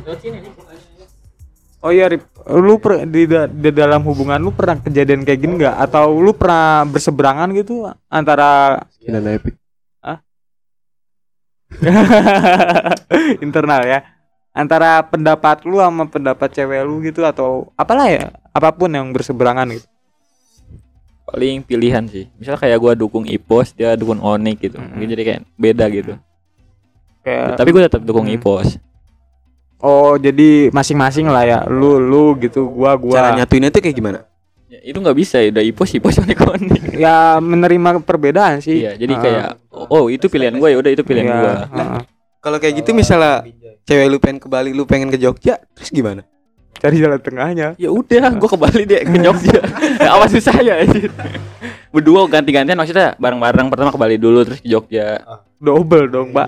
Oh iya Rip, lu per- di, di dalam hubungan lu pernah kejadian kayak gini nggak? Atau lu pernah berseberangan gitu antara Kinan epic. internal ya? Antara pendapat lu sama pendapat cewek lu gitu atau apalah ya? Apa pun yang berseberangan gitu. Paling pilihan sih. Misalnya kayak gua dukung Ipos, dia dukung Onik gitu. Mm-mm. Mungkin jadi kayak beda gitu. Kayak Tapi gua tetap dukung Hmm. Ipos. Oh jadi masing-masing lah ya. Lu lu gitu, gua gua. Cara nyatuinnya tuh kayak gimana? Ya, itu nggak bisa ya, udah Ipos, Ipos, Onik, Onik. Ya menerima perbedaan sih. Iya, jadi Ah. kayak oh itu pilihan gua ya udah itu pilihan Iya, gua. ah. Kalau kayak gitu misalnya cewek lu pengen ke Bali, lu pengen ke Jogja, terus gimana? Cari jalan tengahnya. Ya udah, gua ke Bali deh ke Jogja. ya, apa susah ya. Berdua ganti-gantian maksudnya bareng-bareng pertama ke Bali dulu terus ke Jogja. Double dong, Pak.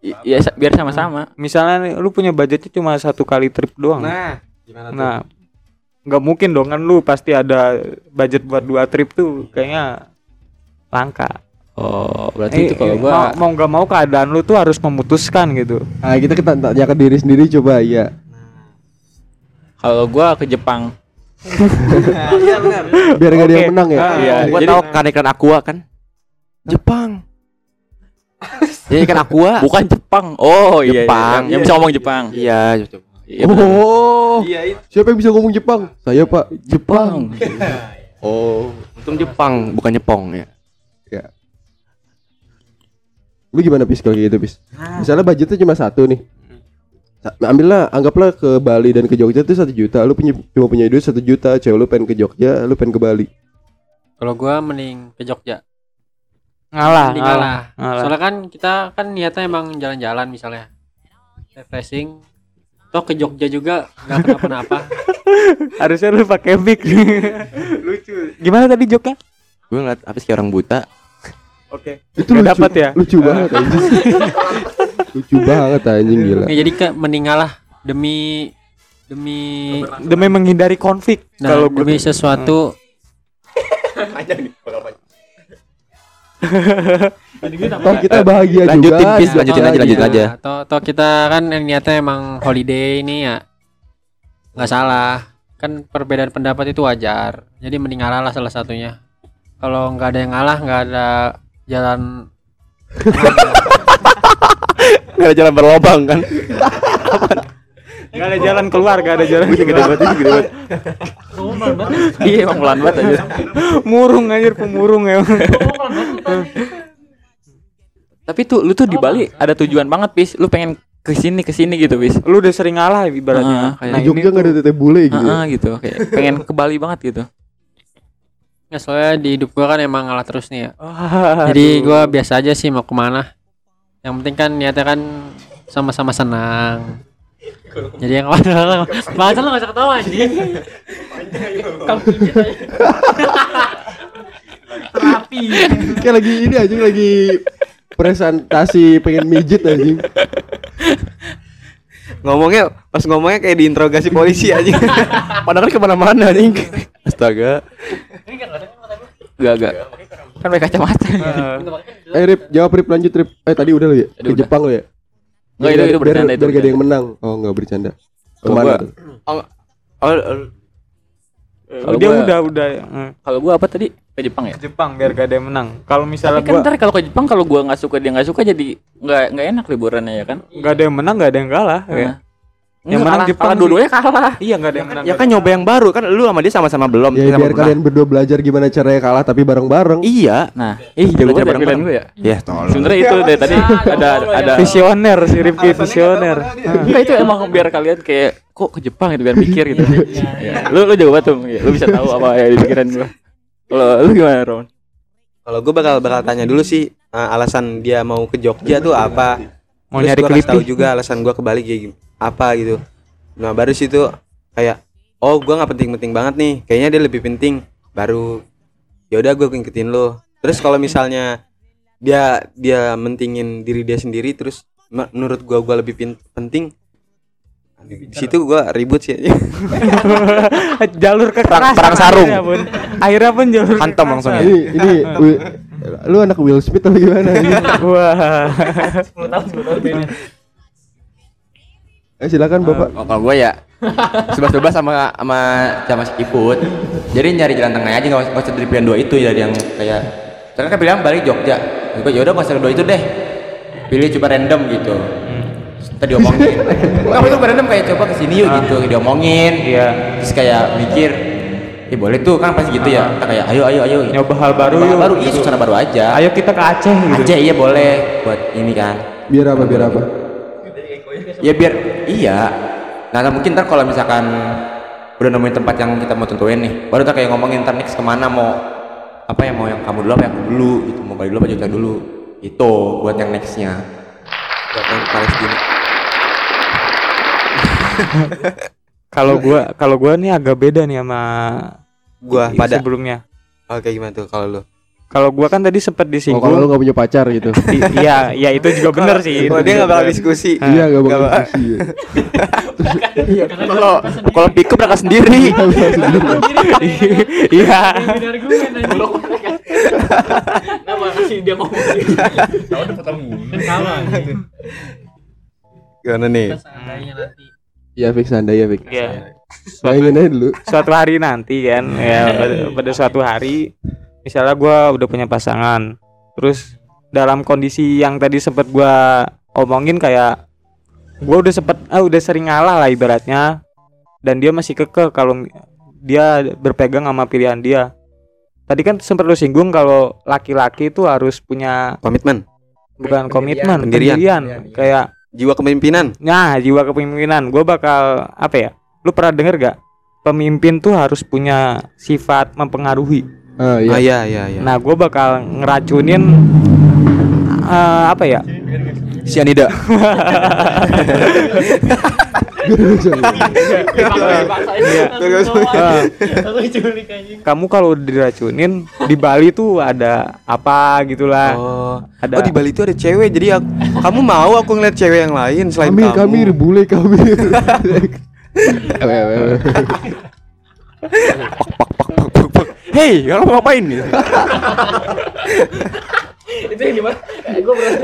Ya sa- biar sama-sama. Misalnya nih, lu punya budgetnya cuma satu kali trip doang. Nah, gimana Nah, nggak mungkin dong kan lu pasti ada budget buat dua trip tuh kayaknya langka. Oh, berarti Eh, itu kalau gua mau, mau nggak mau keadaan lu tuh harus memutuskan gitu. Ah, kita kita tanya ke diri sendiri coba iya. kalau gua ke Jepang. Biar gak yang menang ya. Ah, Iya, gua jadi- tahu kan ikan aqua kan. Jepang. Ya ikan aqua. Bukan Jepang. Oh iya, Jepang. iya. Yang bisa ngomong Jepang. Iya. Iya. Oh. Iya. Siapa yang bisa ngomong Jepang? Saya, Pak. Jepang. Oh, untung Jepang bukan Jepong ya. Lu gimana pis kalau gitu pis? Misalnya budgetnya cuma satu nih. Ambillah, anggaplah ke Bali dan ke Jogja itu satu juta. Lu punya cuma punya duit satu juta. Cewek lu pengen ke Jogja, lu pengen ke Bali. Kalau gua mending ke Jogja. Ngalah, ngalah. ngalah. Soalnya kan kita kan niatnya emang jalan-jalan misalnya. Refreshing. Toh ke Jogja juga nggak kenapa-napa. Harusnya lu pakai mic. Lucu. Gimana tadi joknya? Gue ngeliat apa sih kayak orang buta. Oke. Itu Nggak lucu, dapat ya? Lucu banget anjing. lucu banget anjing gila. Ya, jadi ke mending ngalah demi demi Demi menghindari konflik. nah, Kalau demi sesuatu Toh kita bahagia Lanjutin, juga. Pis, lanjutin aja, lanjutin aja. Atau, atau kita kan yang niatnya emang holiday ini ya nggak salah. Kan perbedaan pendapat itu wajar. Jadi mending ngalah lah salah satunya. Kalau nggak ada yang ngalah, nggak ada jalan Gak ada jalan berlobang kan. Gak ada jalan keluar, gak ada jalan Gede banget, gede banget. Iya, emang pelan banget aja. Murung anjir pemurung ya. Tapi tuh lu tuh di Bali ada tujuan banget, Pis. Lu pengen ke sini ke sini gitu, Pis. Lu udah sering ngalah ibaratnya. Kayak Nah, Jogja nggak ada tete bule gitu. Ah, ah, gitu. Kayak pengen ke Bali banget gitu. Ya soalnya di hidup gua kan emang ngalah terus nih ya. Jadi aduh. gua biasa aja sih mau ke mana. Yang penting kan niatnya kan sama-sama senang. Jadi yang mana? Bahasa lu gak usah ketawa anjing. Terapi. Kayak lagi ini anjing lagi presentasi pengen mijit anjing. Ngomongnya pas ngomongnya kayak diinterogasi polisi aja. Padahal ke mana-mana nih. Astaga. Gak gak. Kan pakai kacamata. Eh Rip, jawab Rip lanjut Rip. Eh tadi udah lo ya? Ke. Jepang lo ya? Nggak, itu- Biar- itu biar, bercanda, itu biar gak ada yang menang. Oh enggak bercanda. Ke mana tuh? Oh, oh, Kalau dia gua- udah udah eh, Kalau gua apa tadi? Ke Jepang ya? Jepang biar gak ada yang menang. Kalau misalnya Tapi kan gua ntar kalau ke Jepang kalau gua nggak suka dia nggak suka jadi nggak nggak enak liburannya ya kan? nggak ada yang menang nggak ada yang kalah. ya. Yang menang kalah, Jepang kalah dua-duanya kalah. Iya nggak ada yang menang. Ya kan nyoba yang baru kan lu sama dia sama-sama belum. Ya sama biar pernah. kalian berdua belajar gimana caranya kalah tapi bareng-bareng. Iya. Nah, ih jago banget bareng-bareng. pilihan gue ya. Ya tolong. Sebenarnya itu dari tadi ada ada visioner si Rifki visioner. Enggak itu emang biar kalian kayak kok ke Jepang gitu biar mikir gitu. Ya, Lu lu jago banget tuh. Ya, Lu bisa tahu apa yang di pikiran gua. Kalau lu gimana, Ron? Kalau gue bakal bakal tanya dulu sih eh, alasan dia mau ke Jogja tuh apa. Mau Terus nyari kasih tahu juga alasan gua ke Bali kayak gim- apa gitu. Nah baru situ kayak oh gua nggak penting-penting banget nih. Kayaknya dia lebih penting. Baru ya udah gue ngikutin lo. Terus kalau misalnya dia dia mentingin diri dia sendiri terus me- menurut gua gua lebih penting di situ gua ribut sih jalur Perang, kekerasan. perang sarung. akhirnya pun. Akhirnya pun jalur Hantam langsung ya. Ini ini lu anak Will Smith atau gimana? ini? Wah. 10 tahun 10 tahun. Eh silakan Bapak. Oh, kalau gue ya sebelas dua sama sama sama si Kiput. Jadi nyari jalan tengah aja nggak usah- dari pilihan dua itu ya dari yang kayak sekarang kan pilihan balik Jogja. Gue ya udah nggak usah dua itu deh. Pilih coba random gitu. Tadi diomongin. Nggak itu random kayak coba ke sini yuk gitu diomongin. Iya. Terus kayak mikir Ya boleh tuh kan pasti gitu ya. Kita kayak ayo ayo ayo. Nyoba hal baru Nyoba hal yuk, baru iya gitu. suasana baru aja. Ayo kita ke Aceh gitu. Aja iya boleh buat ini kan. Biar apa biar apa? Ya biar iya. Nah nah, mungkin ntar kalau misalkan udah nemuin tempat yang kita mau tentuin nih, baru ntar kayak ngomongin ntar next ke mana mau apa ya mau yang kamu dulu apa yang aku dulu gitu mau Bali dulu apa Jogja dulu itu buat yang nextnya buat yang Palestina. Kalau gua kalau gua nih agak beda nih sama Gua pada sebelumnya. Oke gimana tuh kalau lu? Kalau gua kan tadi sempat Oh, disinggung. kalau lu gak punya pacar gitu. Iya, iya itu juga benar sih. Oh, dia nggak bakal diskusi. Iya gak bakal diskusi. Kalau kalau pick up berangkat sendiri. Iya. Argumen anjing. Kenapa kasih dia ngomong Tahu udah anjing. Gimana nih? Iya fix anda ya fix. Iya. Bayangin aja dulu. Suatu hari nanti kan, ya pada suatu hari misalnya gua udah punya pasangan. Terus dalam kondisi yang tadi sempat gua omongin kayak gua udah sempet ah udah sering ngalah lah ibaratnya dan dia masih kekeh kalau dia berpegang sama pilihan dia. Tadi kan sempat lu singgung kalau laki-laki itu harus punya Komitmen, bukan komitmen, Pendirian. pendirian, kayak jiwa kepemimpinan. Nah, jiwa kepemimpinan. Gue bakal apa ya? Lu pernah denger gak? Pemimpin tuh harus punya sifat mempengaruhi. Ah iya. Ah iya iya iya. Nah, gue bakal ngeracunin eh, apa ya? Sianida Iya. Diculik anjing. kamu kalau diracunin di Bali tuh ada apa gitulah. Oh, Ada oh di Bali itu ada cewek. Jadi aku, kamu mau aku ngeliat cewek yang lain selain Kami kamu? kami bule kami. Ewe, ewe, ewe. Hei kalau mau ngapain nih Itu yang di mana? Gue pernah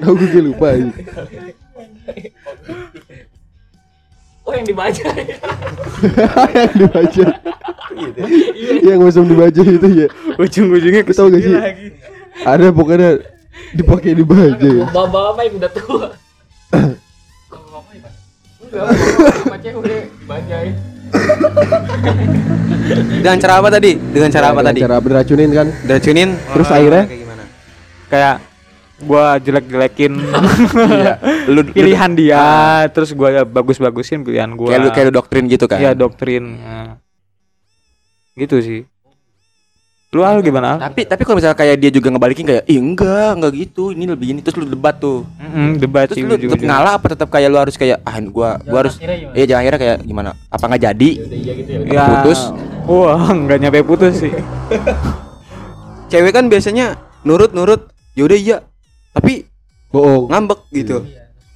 Aku gue lupa aja. Oh yang dibaca. yang dibaca. Yang musim dibaca itu ya. ujung-ujungnya tau gak sih? Ada pokoknya dipakai dibaca. ya. Bapak-bapak yang udah tua. Kalau bapak ya, Pak? Enggak, bapak cewek dibacain. Dengan cara apa tadi? Dengan cara apa Dengan tadi? Cara beracunin kan. Diracunin. Terus akhirnya? kayak gimana? kayak gua jelek-jelekin Iya. Lu pilihan dia, terus gua bagus-bagusin pilihan gua. Kayak lu kayak lu doktrin gitu kan Iya doktrin. Nah. Gitu sih. Lu Al gimana? Al? Tapi tapi kalau misalnya kayak dia juga ngebalikin kayak, ih enggak, enggak gitu, ini lebih ini terus lu debat tuh. Mm-mm, debat Terus sih lu tetap ngalah apa tetap kayak lu harus kayak ah gua gua harus iya jangan akhirnya kayak gimana? Apa nggak jadi? Ya, putus. Wah, nggak nyampe putus sih. Cewek kan biasanya nurut-nurut, yaudah iya. Tapi Bohong. ngambek gitu.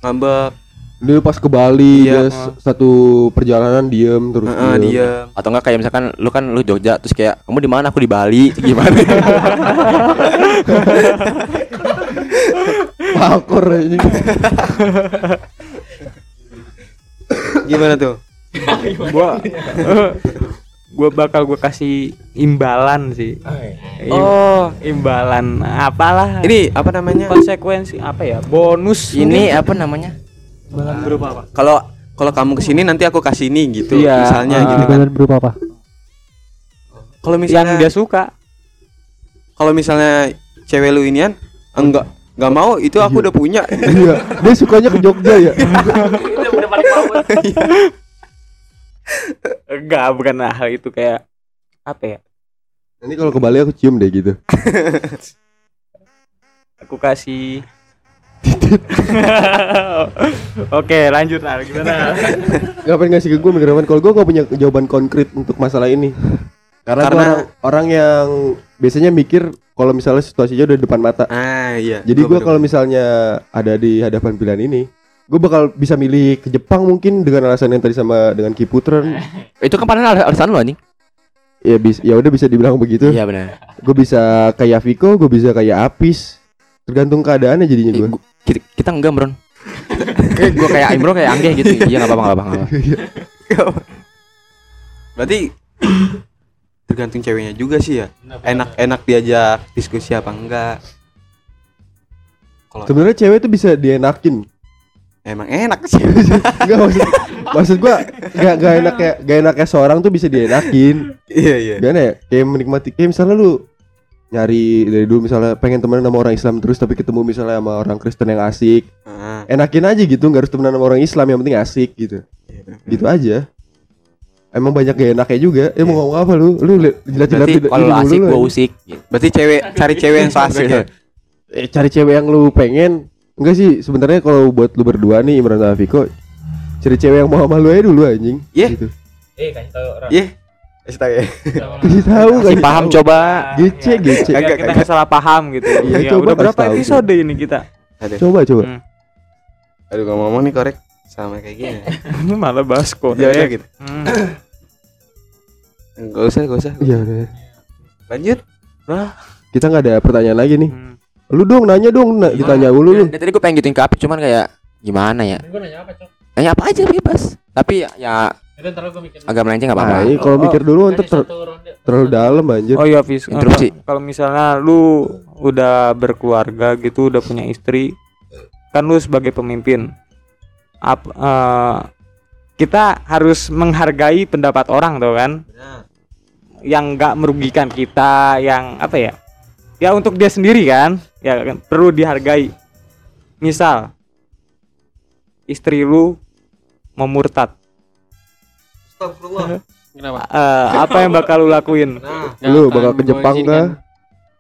Ngambek. Dia pas ke Bali Iya, dia satu perjalanan diem terus Heeh, diem. dia. Atau enggak kayak misalkan lu kan lu Jogja terus kayak kamu di mana? Aku di Bali. Gimana? Pakor ini. Gimana tuh? gua gua bakal gua kasih imbalan sih. Im- Oh. imbalan apalah. Ini apa namanya? konsekuensi apa ya? Bonus ini apa namanya? Berupa apa Kalau kalau kamu ke sini nanti aku kasih ini gitu. Iya, Misalnya ah. gitu kan. Imbalan berupa apa? Kalau yang misalnya dia suka. kalau misalnya cewek lu inian enggak enggak mau itu aku udah punya. Iya, dia sukanya ke Jogja ya. Enggak, bukan hal itu kayak apa ya? Nanti kalau ke Bali aku cium deh gitu. Aku kasih Oke, lanjut Al. Gimana? Ngapain ngasih ke gue mikraman kalau gue nggak punya jawaban konkret untuk masalah ini. Karena, gua Karena- orang, orang yang biasanya mikir kalau misalnya situasinya udah di depan mata. Ah iya. Jadi Gua gue kalau misalnya ada di hadapan pilihan ini, gue bakal bisa milih ke Jepang mungkin dengan alasan yang tadi sama dengan Kiputren. Itu kan padahal al- alasan lu anjing. ya bis, ya udah bisa dibilang begitu. Iya benar. Gue bisa kayak Viko, gue bisa kayak Apis. Tergantung keadaannya jadinya Eh, gue. Kita, kita enggak, Bron. Kayak gua kayak Imron kayak Angge gitu. Iya enggak apa-apa, enggak apa-apa. nggak apa-apa. Berarti tergantung ceweknya juga sih ya. Enak-enak diajak diskusi apa enggak. Kalau Sebenarnya cewek itu bisa dienakin. emang enak sih. Enggak maksud maksud gua enggak enggak enak kayak enggak enaknya seorang tuh bisa dienakin. Iya iya. Gimana ya? Kayak menikmati kayak misalnya lu nyari dari dulu misalnya pengen temenan sama orang Islam terus tapi ketemu misalnya sama orang Kristen yang asik. Ah, Enakin aja gitu, enggak harus temenan sama orang Islam yang penting asik gitu. Gitu aja. Emang banyak gak enaknya juga. Ya mau ngomong apa lu? Lu lidah- kalau asik lu, gua anjing. usik. Berarti cewek cari cewek yang so asik ya. Eh, cari cewek yang lu pengen. Enggak sih, sebenarnya kalau buat lu berdua nih Imran sama Viko, cari cewek yang mau sama lu aja dulu anjing. Iya. Gitu. eh kasih tahu orang Iya. Kasih tahu ya. Kasih tahu Si kasih paham tahu. coba. Gece, gece. Biar Kagak, kita nggak salah paham gitu. Iya, ya, coba udah berapa episode ini kita? Aduh. Coba coba. Hmm. Aduh ngomong-ngomong nih korek sama kayak gini. Malah bahas kok. Ya udah gitu. Hmm. Enggak usah, enggak usah. Iya udah. Lanjut. Kita nggak ada pertanyaan lagi nih. Hmm. Lu dong nanya dong, nah, ditanya dulu lu. Dari tadi gua pengen gituin ke Apik cuman kayak gimana ya? gue nanya apa cok Nanya apa aja bebas. Tapi ya, ya itu ntar gue mikir agak melenceng enggak Nah, apa-apa. ini kalau Oh, mikir dulu untuk ter- terlalu dalam anjir. Oh iya Fis, Interupsi. Kalau- Kalau misalnya lu udah berkeluarga gitu, udah punya istri, kan lu sebagai pemimpin, ap, eh, kita harus menghargai pendapat orang tuh kan, yang nggak merugikan kita, yang apa ya, ya untuk dia sendiri kan, ya kan? Perlu dihargai. Misal, istri lu mau kenapa eh, apa yang bakal lu lakuin? Nggak Lu bakal ke gua Jepang kah?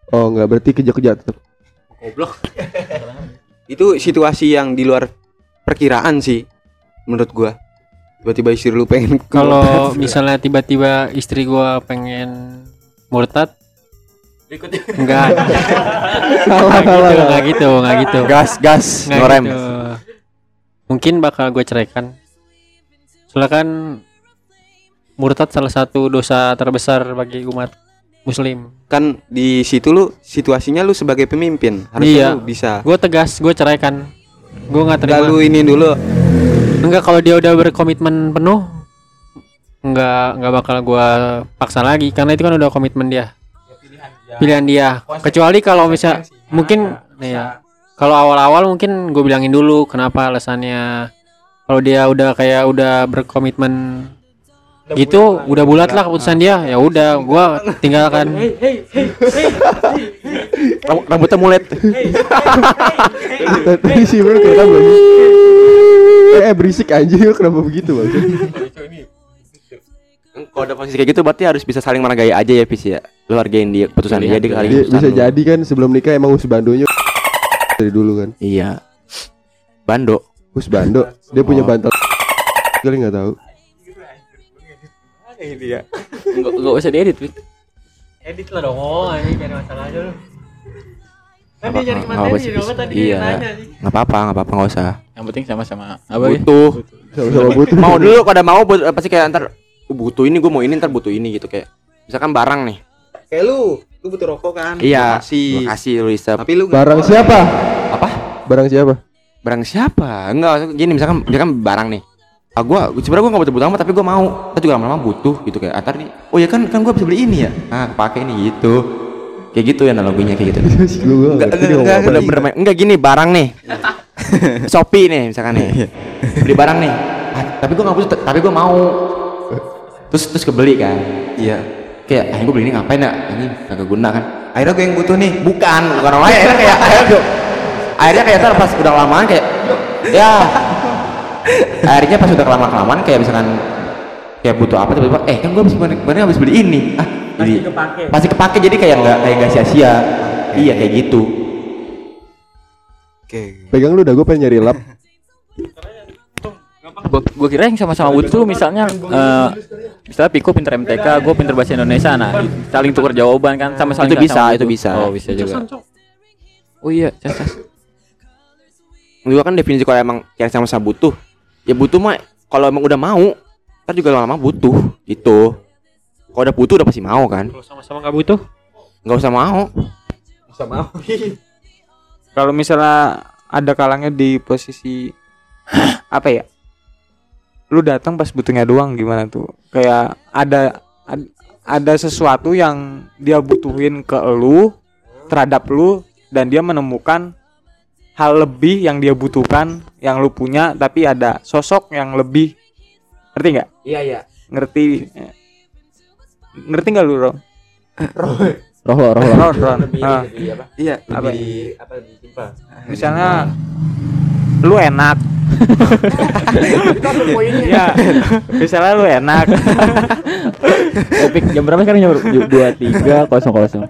Oh enggak, berarti ke Jogja tetap. goblok Itu situasi yang di luar perkiraan sih menurut gua. Tiba-tiba istri lu pengen kalau misalnya tiba-tiba istri gua pengen murtad enggak Salah, enggak gitu enggak gitu enggak gitu Gas, gas, Nggak ngerem. gitu. mungkin bakal gue ceraikan soalnya kan murtad salah satu dosa terbesar bagi umat muslim. Kan di situ lu situasinya lu sebagai pemimpin. Harusnya Iya. lu bisa. gue tegas gue ceraikan. Gue nggak terima. Lu ini dulu. enggak kalau dia udah berkomitmen penuh enggak enggak bakal gua paksa lagi. Karena itu kan udah komitmen dia. Pilihan dia. Kecuali kalau misal mungkin nih ya kalau awal-awal mungkin gue bilangin dulu kenapa alasannya. Kalau dia udah kayak udah berkomitmen gitu udah bulat lah keputusan dia ya udah gua tinggalkan Ram- Rambutnya mulet. Tadi sih bro nih? Eh, eh berisik lu kenapa begitu bang? Kalau ada posisi kayak gitu berarti harus bisa saling menghargai aja ya Pis ya. Lu hargain dia keputusan dia, dia kali Dia bisa jadi kan sebelum nikah emang Usbandonya dari dulu kan. Iya. Bando. Usbando dia punya Oh. bantal kali nggak tahu. Ini ya Enggak enggak usah diedit, Wik. Edit lah dong, oh ini cari masalah aja lu. Kan dia nyari Nggak materi tadi Iya. dia nanya. Nggak apa-apa, nggak apa-apa, nggak usah. Yang penting sama-sama apa ya? Butuh. Sama-sama butuh. mau dulu kalau mau buat pasti kayak ntar "Oh, butuh ini gue mau ini ntar butuh ini gitu kayak misalkan barang nih Kayak lu, lu butuh rokok kan? iya Gua kasih. gua kasih lu isep Tapi lu nggak- Barang siapa? apa Barang siapa? barang siapa enggak gini misalkan misalkan barang nih ah gua sebenarnya gua nggak butuh butuh amat tapi gua mau. Tapi juga lama-lama butuh gitu kayak antar nih oh ya kan kan gua bisa beli ini ya? Ah pakai ini gitu. Kayak gitu ya analoginya kayak gitu. Enggak, enggak, enggak, enggak gini barang nih. Shopee nih misalkan nih. Beli barang nih. Ah, tapi gua nggak butuh tapi gua mau. Terus terus kebeli kan. Iya. kayak ah gua beli ini ngapain ya? Ini kagak guna kan. Akhirnya gue yang butuh nih. bukan bukan orang lain. Akhirnya kayak akhirnya tuh akhirnya kayak pas udah kelamaan kayak ya akhirnya pas udah kelamaan kelamaan kayak misalkan kayak butuh apa tiba-tiba eh kan gue habis kemarin habis beli ini ah jadi kepake. pasti kepake jadi kayak nggak kayak nggak sia-sia iya kayak gitu Oke. Pegang lu dah gue pengen nyari lap. Gua, gua kira yang sama-sama butuh misalnya eh misalnya Piko pinter MTK, gua pinter bahasa Indonesia nah saling tukar jawaban kan sama saling Itu bisa, sama itu bisa. Oh, bisa juga. Oh iya, cas, cas. juga kan definisi kalau emang yang sama-sama butuh ya butuh mah kalau emang udah mau ntar juga lama-lama butuh itu kalau udah butuh udah pasti mau kan. Kalau sama-sama nggak butuh, nggak usah mau. Kalau misalnya ada kalangnya di posisi apa ya? Lu datang pas butuhnya doang gimana tuh? Kayak ada ad- ada sesuatu yang dia butuhin ke lu terhadap lu dan dia menemukan hal lebih yang dia butuhkan yang lu punya tapi ada sosok yang lebih ngerti nggak iya iya ngerti ngerti nggak lu Ron? Roh lo, roh lo. Ron, Ron. Ah. Iya, Apa? lebih apa lebih simpel. misalnya lu enak ya misalnya lu enak Epic jam berapa sekarang jam dua tiga kosong kosong.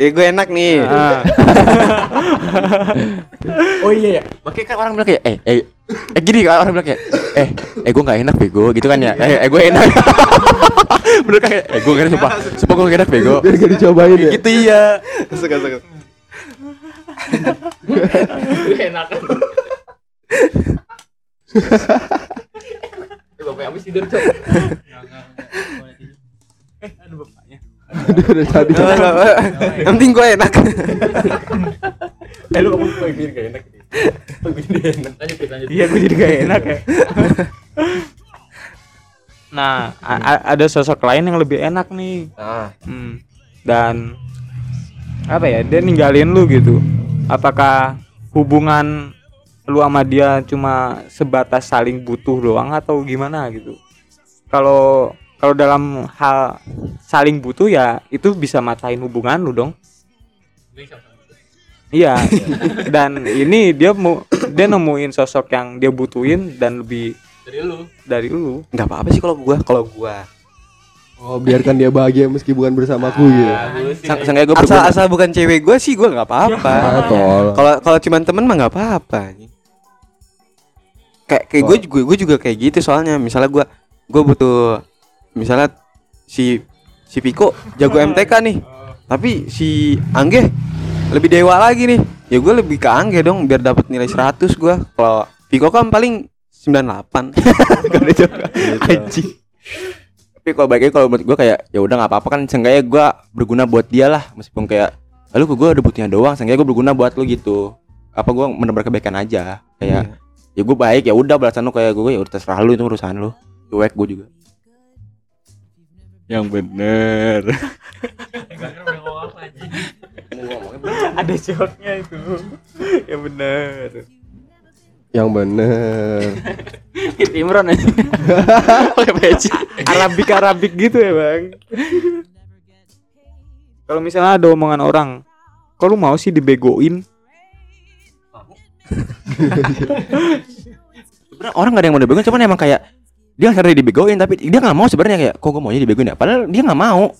Eh gue enak nih. Ah. oh iya ya makanya kan orang bilang kayak eh eh eh gini kan orang bilang kayak eh eh gue nggak enak bego gitu kan ya. Eh eh gue enak. Bener kan? Kayak, eh gue gak enak sumpah sumpah gue gak enak bego. Biar gak dicobain ya. gitu iya. Suka suka. Aduh, udah tadi. Yang penting gue enak. eh lu ngomong gue gak enak gue jadi enak iya gue jadi gak enak ya. Nah ada sosok lain yang lebih enak nih. Ah. Hmm. dan apa ya dia ninggalin lu gitu. Apakah hubungan lu sama dia cuma sebatas saling butuh doang atau gimana gitu? Kalau kalau dalam hal saling butuh ya itu bisa matahin hubungan lu dong iya dan ini dia mau dia nemuin sosok yang dia butuhin dan lebih Dari lu. dari lu Enggak apa-apa sih kalau gue, kalau gue. Oh, biarkan dia bahagia meski bukan bersamaku gitu. Sang sangka gue Asal asal bukan cewek gue sih gue nggak apa-apa. Ah, tol. Kalau kalau cuman temen mah nggak apa-apa. Kayak kayak gue juga gue juga kayak gitu soalnya. Misalnya gue gue butuh misalnya si si Piko jago MTK nih. Tapi si Angge lebih dewa lagi nih. Ya gue lebih ke Angge dong biar dapat nilai 100 gue. Kalau Piko kan paling 98. Gak ada juga. Anjing. tapi kalau baiknya kalau menurut gue kayak ya udah nggak apa-apa kan seenggaknya gue berguna buat dia lah meskipun kayak lalu gue ada butuhnya doang seenggaknya gue berguna buat lu gitu apa gue menebar kebaikan aja kayak ya gue baik ya udah balasan lu kayak gue ya udah terserah lu itu urusan lu cuek gue juga Yang bener. ada joknya itu. Ya bener. Yang bener. Imron aja. Pakai peci Arabik Arabik gitu ya bang. Kalau misalnya ada omongan orang lu mau sih dibegoin. Orang gak ada yang mau dibegoin cuman emang kayak dia sadar dibegoin tapi dia nggak mau sebenarnya kayak kok gue maunya dibegoin ya padahal dia nggak mau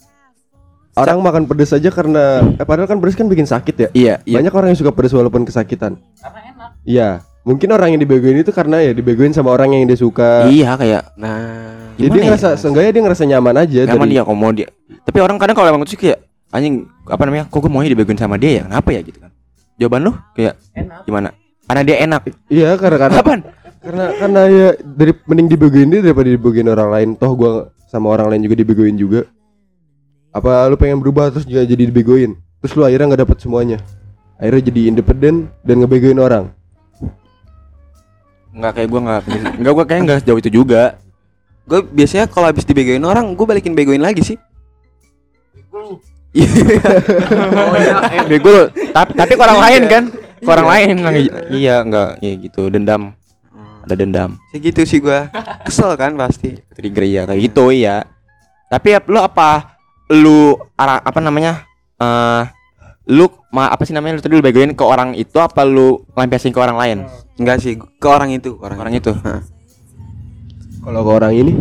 Orang makan pedes aja karena eh, padahal kan pedes kan bikin sakit ya. iya iya Banyak orang yang suka pedes walaupun kesakitan. Karena enak. Iya. Mungkin orang yang dibegoin itu karena ya dibegoin sama orang yang dia suka. iya kayak Nah, Jadi dia ya? ngerasa seenggaknya dia ngerasa nyaman aja nyaman dari- dia kok mau dia tapi orang kadang kalau emang itu sih kayak anjing apa namanya kok gue maunya dibegoin sama dia ya kenapa ya gitu kan jawaban lu kayak gimana karena dia enak Iya, karena karena kapan karena karena ya dari mending dibegoin dia daripada dibegoin orang lain. Toh gua sama orang lain juga dibegoin juga. Apa lu pengen berubah terus juga jadi dibegoin? Terus lu akhirnya nggak dapat semuanya. Akhirnya jadi independen dan ngebegoin orang. nggak kayak gue nggak nggak gue kayak nggak sejauh itu juga gue biasanya kalau habis dibegoin orang, gue balikin begoin lagi sih. oh iya eh, bego tapi tapi orang lain kan orang lain nggak- iya nggak iya gitu dendam ada dendam. Segitu sih gue. Kesel kan pasti. trigger ya kayak gitu iya. Tapi ya, lu apa? Lu ara, apa namanya? Eh lu ma, apa sih namanya? Lu tadi lu begoin ke orang itu apa lu lampiasin ke orang lain? Enggak sih, ke orang itu, orang, orang itu. Kalau ke orang ini?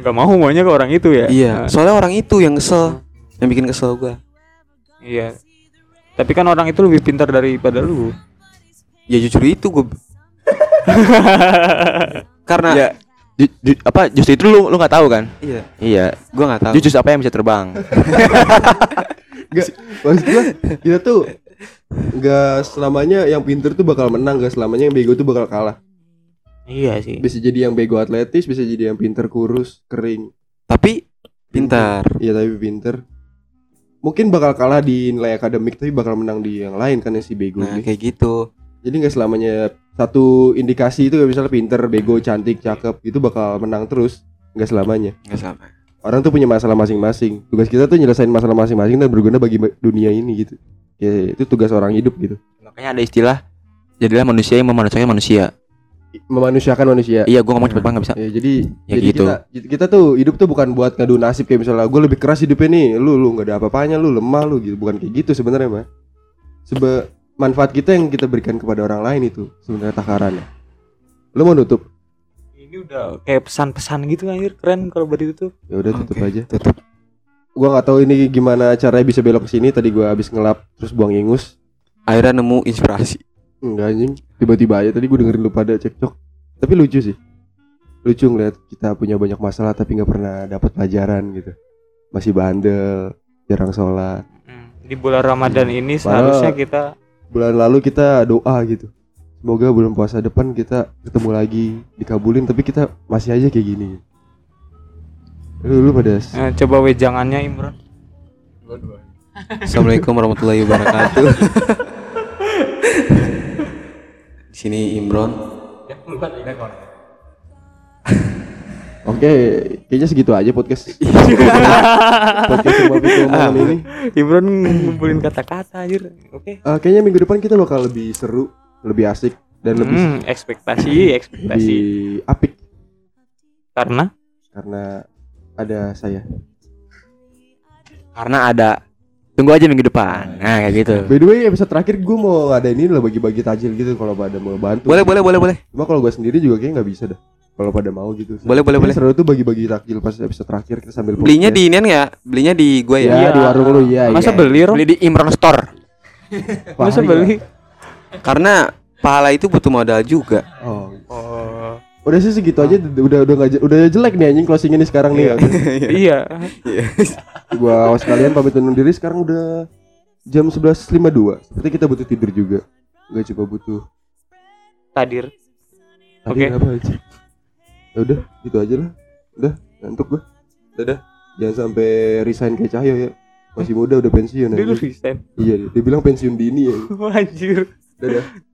Nggak mau maunya ke orang itu ya? Iya, Nah, soalnya orang itu yang kesel, yang bikin kesel gue. iya. Tapi kan orang itu lebih pintar daripada lu. Ya jujur itu gue. Karena ya ju- ju- apa justru itu lu lu nggak tahu kan iya, iya gue nggak tahu. jujur apa yang bisa terbang Enggak, maksud gua kita tuh Enggak selamanya yang pinter tuh bakal menang, enggak selamanya yang bego tuh bakal kalah. iya sih Bisa jadi yang bego atletis, bisa jadi yang pinter kurus, kering. Tapi pintar. Iya tapi pinter. Mungkin bakal kalah di nilai akademik tapi bakal menang di yang lain kan yang si bego Nah ini. kayak gitu. Jadi nggak selamanya satu indikasi itu misalnya pinter, bego, cantik, cakep itu bakal menang terus. Nggak selamanya. Nggak sama. Orang tuh punya masalah masing-masing. Tugas kita tuh nyelesain masalah masing-masing dan berguna bagi dunia ini gitu. Ya itu tugas orang hidup gitu. makanya ada istilah jadilah manusia yang memanusiakan manusia Memanusiakan manusia. iya gua ngomong cepet banget bisa Ya, jadi Ya jadi gitu. kita kita tuh hidup tuh bukan buat ngadu nasib kayak misalnya gue lebih keras hidupnya nih, lu lu nggak ada apa-apanya, lu lemah lu gitu, bukan kayak gitu sebenarnya mah. Seba manfaat kita yang kita berikan kepada orang lain itu sebenarnya takarannya. Lu mau nutup? ini udah kayak pesan-pesan gitu anjir keren kalau buat itu tuh Ya udah tutup Oke, aja. Tutup. Gua nggak tahu ini gimana caranya bisa belok ke sini. Tadi gua habis ngelap terus buang ingus. Akhirnya nemu inspirasi. Enggak anjing, tiba-tiba aja tadi gue dengerin lu pada cekcok. Tapi lucu sih. Lucu ngeliat kita punya banyak masalah tapi nggak pernah dapat pelajaran gitu. Masih bandel, jarang sholat. di bulan Ramadan ini Padahal- seharusnya kita bulan lalu kita doa gitu semoga bulan puasa depan kita ketemu lagi dikabulin tapi kita masih aja kayak gini lu, lu pada eh, coba wejangannya Imron Assalamualaikum warahmatullahi wabarakatuh. Di sini Imron. oke kayaknya segitu aja podcast. Podcast Piko malam ini. Imron ngumpulin kata-kata anjir. Oke. Eh, kayaknya minggu depan kita bakal lebih seru lebih asik dan lebih Hmm, ekspektasi ekspektasi. lebih apik. Karena? Karena ada saya. Karena ada tunggu aja minggu depan. Nah kayak gitu. By the way episode terakhir gue mau ngadain ini lah bagi-bagi tajil gitu kalau pada mau bantu. Boleh, boleh, boleh, boleh. cuma kalau gue sendiri juga kayaknya nggak bisa dah kalau pada mau gitu. Boleh, boleh, boleh. seru tuh bagi-bagi takjil pas episode terakhir kita sambil Belinya podcast. di inian ya? Belinya di gue ya. ya, di warung lu ya masa ya. beli Rom? beli di Imron Store. Masa Pahit, beli? Karena pahala itu butuh modal juga. oh. Oh. Udah sih segitu aja udah udah nggak je- udah jelek nih anjing closing ini sekarang nih. Iya. Gua awas kalian pamit undur diri sekarang udah jam 11.52 seperti kita butuh tidur juga. Nggak coba butuh tadir. Tadi Oke. apa aja ya udah gitu aja lah. Udah ngantuk gua. Dadah. Jangan sampai resign kayak Cahyo ya. Masih muda udah pensiun dia anjing. resign? Iya dia bilang pensiun dini ya. Anjir. Dadah